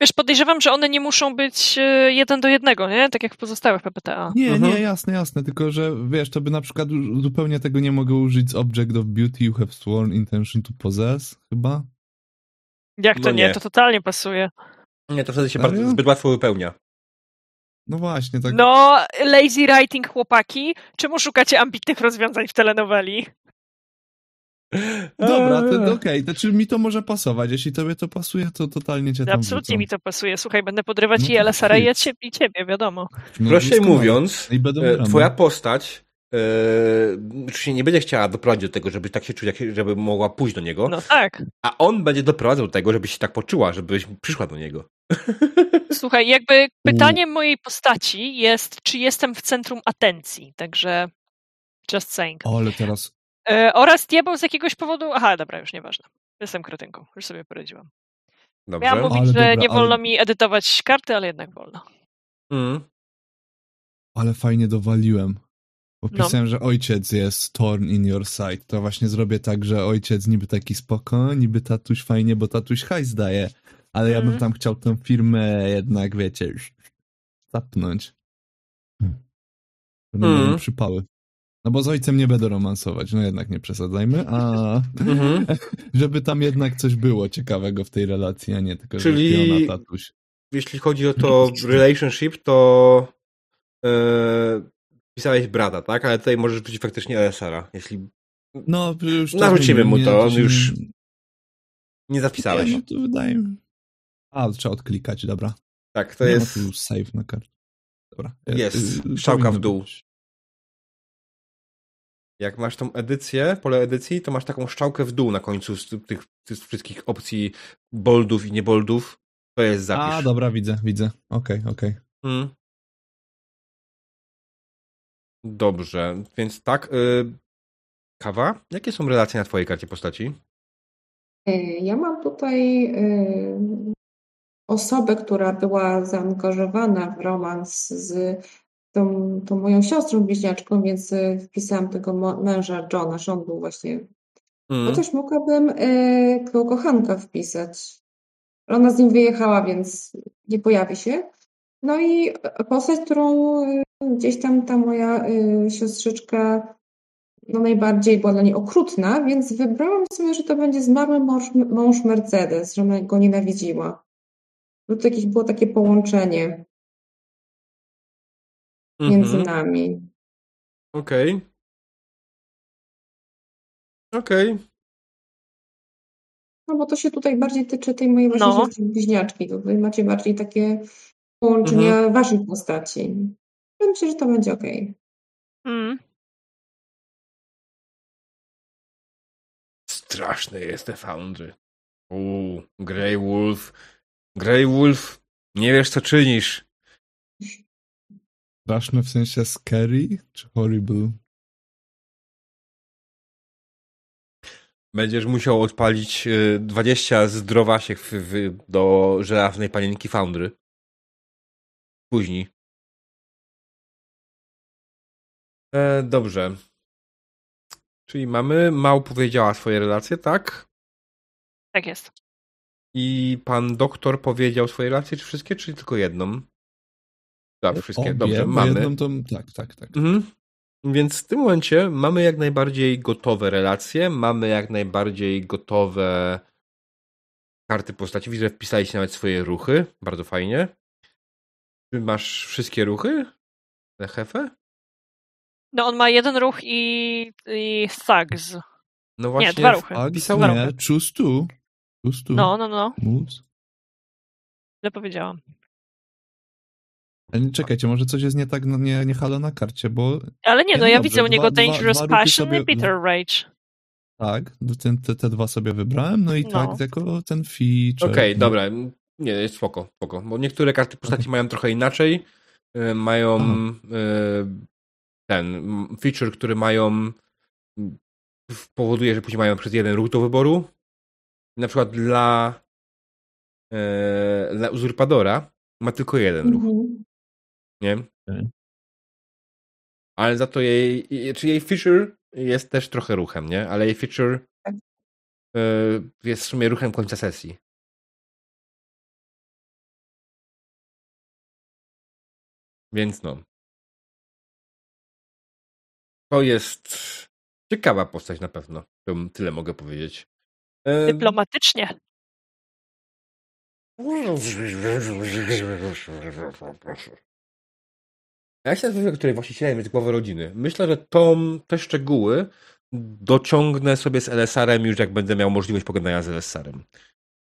Wiesz, podejrzewam, że one nie muszą być e, jeden do jednego, nie? Tak jak w pozostałych PPTA. Nie, mhm. nie, jasne, jasne, tylko że wiesz, to by na przykład zupełnie tego nie mogę użyć z Object of Beauty you have sworn intention to possess, chyba? Jak to no nie? nie? To totalnie pasuje. Nie, to wtedy się bardzo, zbyt łatwo wypełnia. No właśnie, tak. No, lazy writing chłopaki. Czemu szukacie ambitnych rozwiązań w telenoweli? Dobra, to okej, okay. to czy mi to może pasować? Jeśli tobie to pasuje, to totalnie cię tam Absolutnie mi to pasuje. Słuchaj, będę podrywać no i Elasara i ciebie, ciebie, wiadomo. No, Prościej mówiąc, e, twoja postać yy, nie będzie chciała doprowadzić do tego, żeby tak się czuć, żeby mogła pójść do niego. No tak. A on będzie doprowadzał do tego, żebyś się tak poczuła, żebyś przyszła do niego. Słuchaj, jakby pytaniem mojej postaci jest, czy jestem w centrum atencji, także just saying. O, ale teraz E, oraz diabeł z jakiegoś powodu. Aha, dobra, już nieważne. Jestem kretynką, już sobie poradziłam. Dobrze. Miałam mówić, ale że dobra, nie wolno ale... mi edytować karty, ale jednak wolno. Mm. Ale fajnie dowaliłem. Bo no. że ojciec jest torn in your sight. To właśnie zrobię tak, że ojciec niby taki spoko, niby tatuś fajnie, bo tatuś hajs daje. Ale ja bym Mhm. tam chciał tę firmę jednak, wiecie, już zapnąć. Będą Mhm. mm. przypały. No bo z ojcem nie będę romansować, no jednak nie przesadzajmy, a Mhm. żeby tam jednak coś było ciekawego w tej relacji, a nie tylko, Czyli- że piona, tatuś. Jeśli chodzi o to relationship, to e, pisałeś brata, tak? Ale tutaj możesz wrzucić faktycznie LSR-a, jeśli No, już to Narzucimy mu to, on już nie- zapisałeś. Nie, no to wydaje mi A, trzeba odklikać, dobra. Tak, to nie jest... ma tu save na karcie. Dobra. Jest, Y, strzałka w dół. być. Jak masz tą edycję, pole edycji, to masz taką strzałkę w dół na końcu z tych, wszystkich opcji boldów i nieboldów. To jest zapisz. A, dobra, widzę, widzę. Okej, okej. Mm. Dobrze, więc tak. Y, kawa, jakie są relacje na twojej karcie postaci? E, Ja mam tutaj e, osobę, która była zaangażowana w romans z tą, tą moją siostrą bliźniaczką, więc e, wpisałam tego męża Johna, że on był właśnie. Mm. Chociaż mogłabym tego kochanka wpisać. Ona z nim wyjechała, więc nie pojawi się. No i postać, którą gdzieś tam ta moja e, siostrzyczka no najbardziej była dla niej okrutna, więc wybrałam sobie, że to będzie zmarły mąż, mąż Mercedes, że ona go nienawidziła. No to jakieś było takie połączenie między Mhm. nami. Okej. Okej. No bo to się tutaj bardziej tyczy tej mojej właśnie No. siostry bliźniaczki. Tutaj macie bardziej takie połączenia waszych postaci. Ja myślę, że to będzie okej. Mm. Straszny jest te Foundry. Uuu, Grey Wolf. Grey Wolf, nie wiesz co czynisz. Straszne w sensie scary czy horrible? Będziesz musiał odpalić y, 20 zdrowasiek w, w, do żelaznej panienki Foundry. Później. E, dobrze. Czyli mamy, Mał powiedziała swoje relacje, tak? Tak jest. I pan doktor powiedział swoje relacje, czy wszystkie, czy tylko jedną? Tak, wszystkie. Obie, Dobrze, mamy. Jedną to, tak, tak, tak. Mhm. Więc w tym momencie mamy jak najbardziej gotowe relacje, mamy jak najbardziej gotowe karty postaci. Widzę, że wpisaliście nawet swoje ruchy. Bardzo fajnie. Czy masz wszystkie ruchy? Na hefę? No on ma jeden ruch i, i thugs. No właśnie. dwa ruchy. Tak, wpisałem- nie, choose two. Choose two. No, no, no. Moves. Źle powiedziałam. Nie, czekajcie, może coś jest nie tak, no, nie, nie halo na karcie, bo Ale nie, no Nie, ja dobrze, widzę u niego dwa- dwa- Dangerous dwa ruchy Passion sobie- i Bitter Rage. tak, ten, te, te dwa sobie wybrałem, no i No. tak, jako ten feature. Okej, no. dobra. Nie, jest spoko, spoko. Bo niektóre karty postaci mają trochę inaczej. Y, Mają Aha. Ten feature, który mają powoduje, że później mają przez jeden ruch do wyboru. Na przykład dla, e, dla uzurpadora ma tylko jeden ruch, Mhm. nie? Okej. Ale za to jej, jej- czy jej feature jest też trochę ruchem, nie? Ale jej feature Tak. e, jest w sumie ruchem końca sesji. Więc no. To jest ciekawa postać na pewno. Tyle mogę powiedzieć. Dyplomatycznie. A Jak się nazywa, której właścicielem jest głowa rodziny? Myślę, że tą, te szczegóły dociągnę sobie z LSR-em już jak będę miał możliwość pogadania z LSR-em.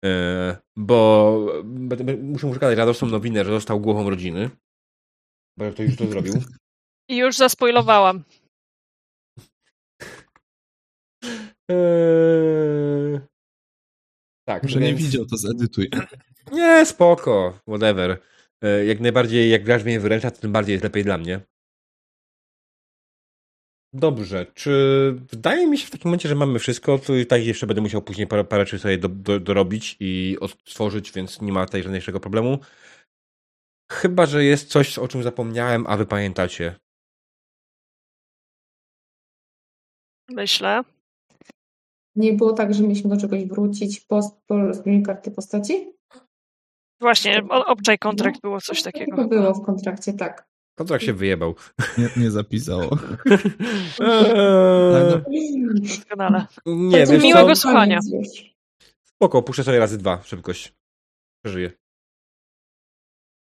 E, bo będę, muszę mu przekazać radosną nowinę, że został głową rodziny. Bo to już to zrobił. I już zaspoilowałam. Eee, tak, Może nie więc- widział, to zedytuj. Nie, spoko, whatever. E, Jak najbardziej, jak gracz mnie wyręcza, to tym bardziej jest lepiej dla mnie. Dobrze, czy wydaje mi się w takim momencie, że mamy wszystko, to i tak jeszcze będę musiał później parę, parę rzeczy sobie do, do, dorobić i odtworzyć, więc nie ma tutaj żadnego problemu. Chyba, że jest coś, o czym zapomniałem, a wy pamiętacie. Myślę. Nie było tak, że mieliśmy do czegoś wrócić po, po zmianie karty postaci? Właśnie, obczaj kontrakt No, było coś takiego. To było w kontrakcie, tak. Kontrakt się wyjebał. Nie, nie zapisało. Eee, Doskonale. nie, wiesz miłego co? słuchania. Spoko, puszczę sobie razy dwa szybkość. Przeżyję.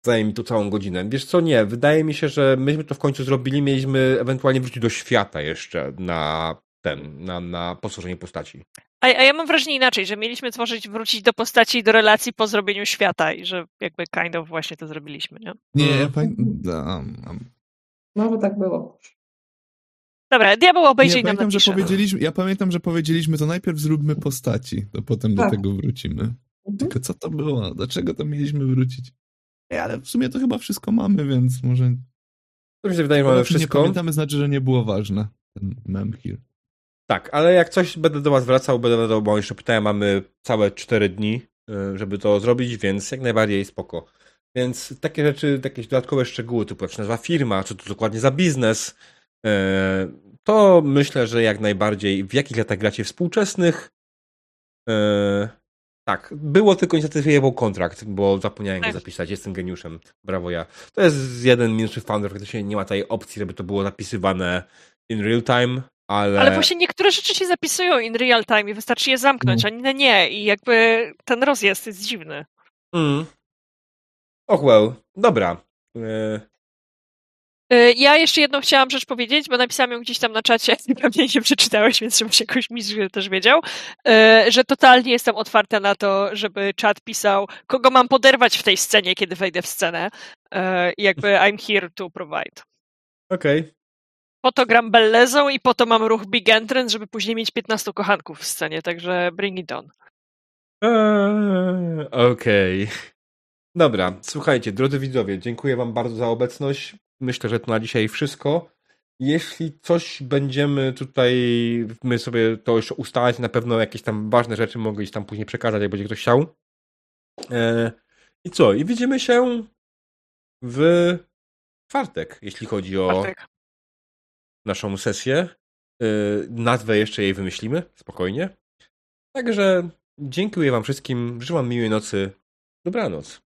Zajmie mi to całą godzinę. Wiesz co, nie, wydaje mi się, że myśmy to w końcu zrobili, mieliśmy ewentualnie wrócić do świata jeszcze na ten, na, na posłużenie postaci. A, a ja mam wrażenie inaczej, że mieliśmy tworzyć, wrócić do postaci i do relacji po zrobieniu świata i że jakby kind of właśnie to zrobiliśmy, nie? Nie, Mhm. ja pamiętam. Może tak było. Dobra, diabeł Nie, obejrzyj nam pamiętam, że napisze. powiedzieliśmy, ja pamiętam, że powiedzieliśmy, to najpierw zróbmy postaci, to potem do Tak. tego wrócimy. Mhm. Tylko co to było? Dlaczego to mieliśmy wrócić? Ej, ale w sumie to chyba wszystko mamy, więc może... To mi się wydaje, że mamy Nie wszystko. pamiętamy, znaczy, że nie było ważne. Ten mem here. Tak, ale jak coś będę do was wracał, będę do bo jeszcze pytania, mamy całe 4 dni, y, żeby to zrobić, więc jak najbardziej spoko. Więc takie rzeczy, jakieś dodatkowe szczegóły, typu jak się nazywa firma, czy to dokładnie za biznes, y, to myślę, że jak najbardziej w jakich latach gracie współczesnych. y, Tak, było tylko niestety wyjebał kontrakt, bo zapomniałem Tak. go zapisać, jestem geniuszem, brawo ja. To jest jeden minus founder, faktycznie nie ma tej opcji, żeby to było zapisywane in real time, ale... Ale właśnie niektóre rzeczy się zapisują in real time i wystarczy je zamknąć, a inne nie. I jakby ten rozjazd jest dziwny. Mm. Och well, dobra. E, Y, Ja jeszcze jedną chciałam rzecz powiedzieć, bo napisałam ją gdzieś tam na czacie i pewnie nie przeczytałeś, więc żebyś jakoś mistrz też wiedział, y, że totalnie jestem otwarta na to, żeby czat pisał, kogo mam poderwać w tej scenie, kiedy wejdę w scenę. Y, jakby I'm here to provide. Okej. Po to gram Bellezą i po to mam ruch Big Entrance, żeby później mieć 15 kochanków w scenie, także bring it on. Eee, Okej. Dobra, słuchajcie, drodzy widzowie, dziękuję wam bardzo za obecność. Myślę, że to na dzisiaj wszystko. Jeśli coś będziemy tutaj, my sobie to jeszcze ustalać, na pewno jakieś tam ważne rzeczy mogę gdzieś tam później przekazać, jak będzie ktoś chciał. E, I co? I widzimy się w czwartek, jeśli chodzi o Bartek. Naszą sesję. Yy, nazwę jeszcze jej wymyślimy, spokojnie. Także dziękuję Wam wszystkim, życzę Wam miłej nocy. Dobranoc.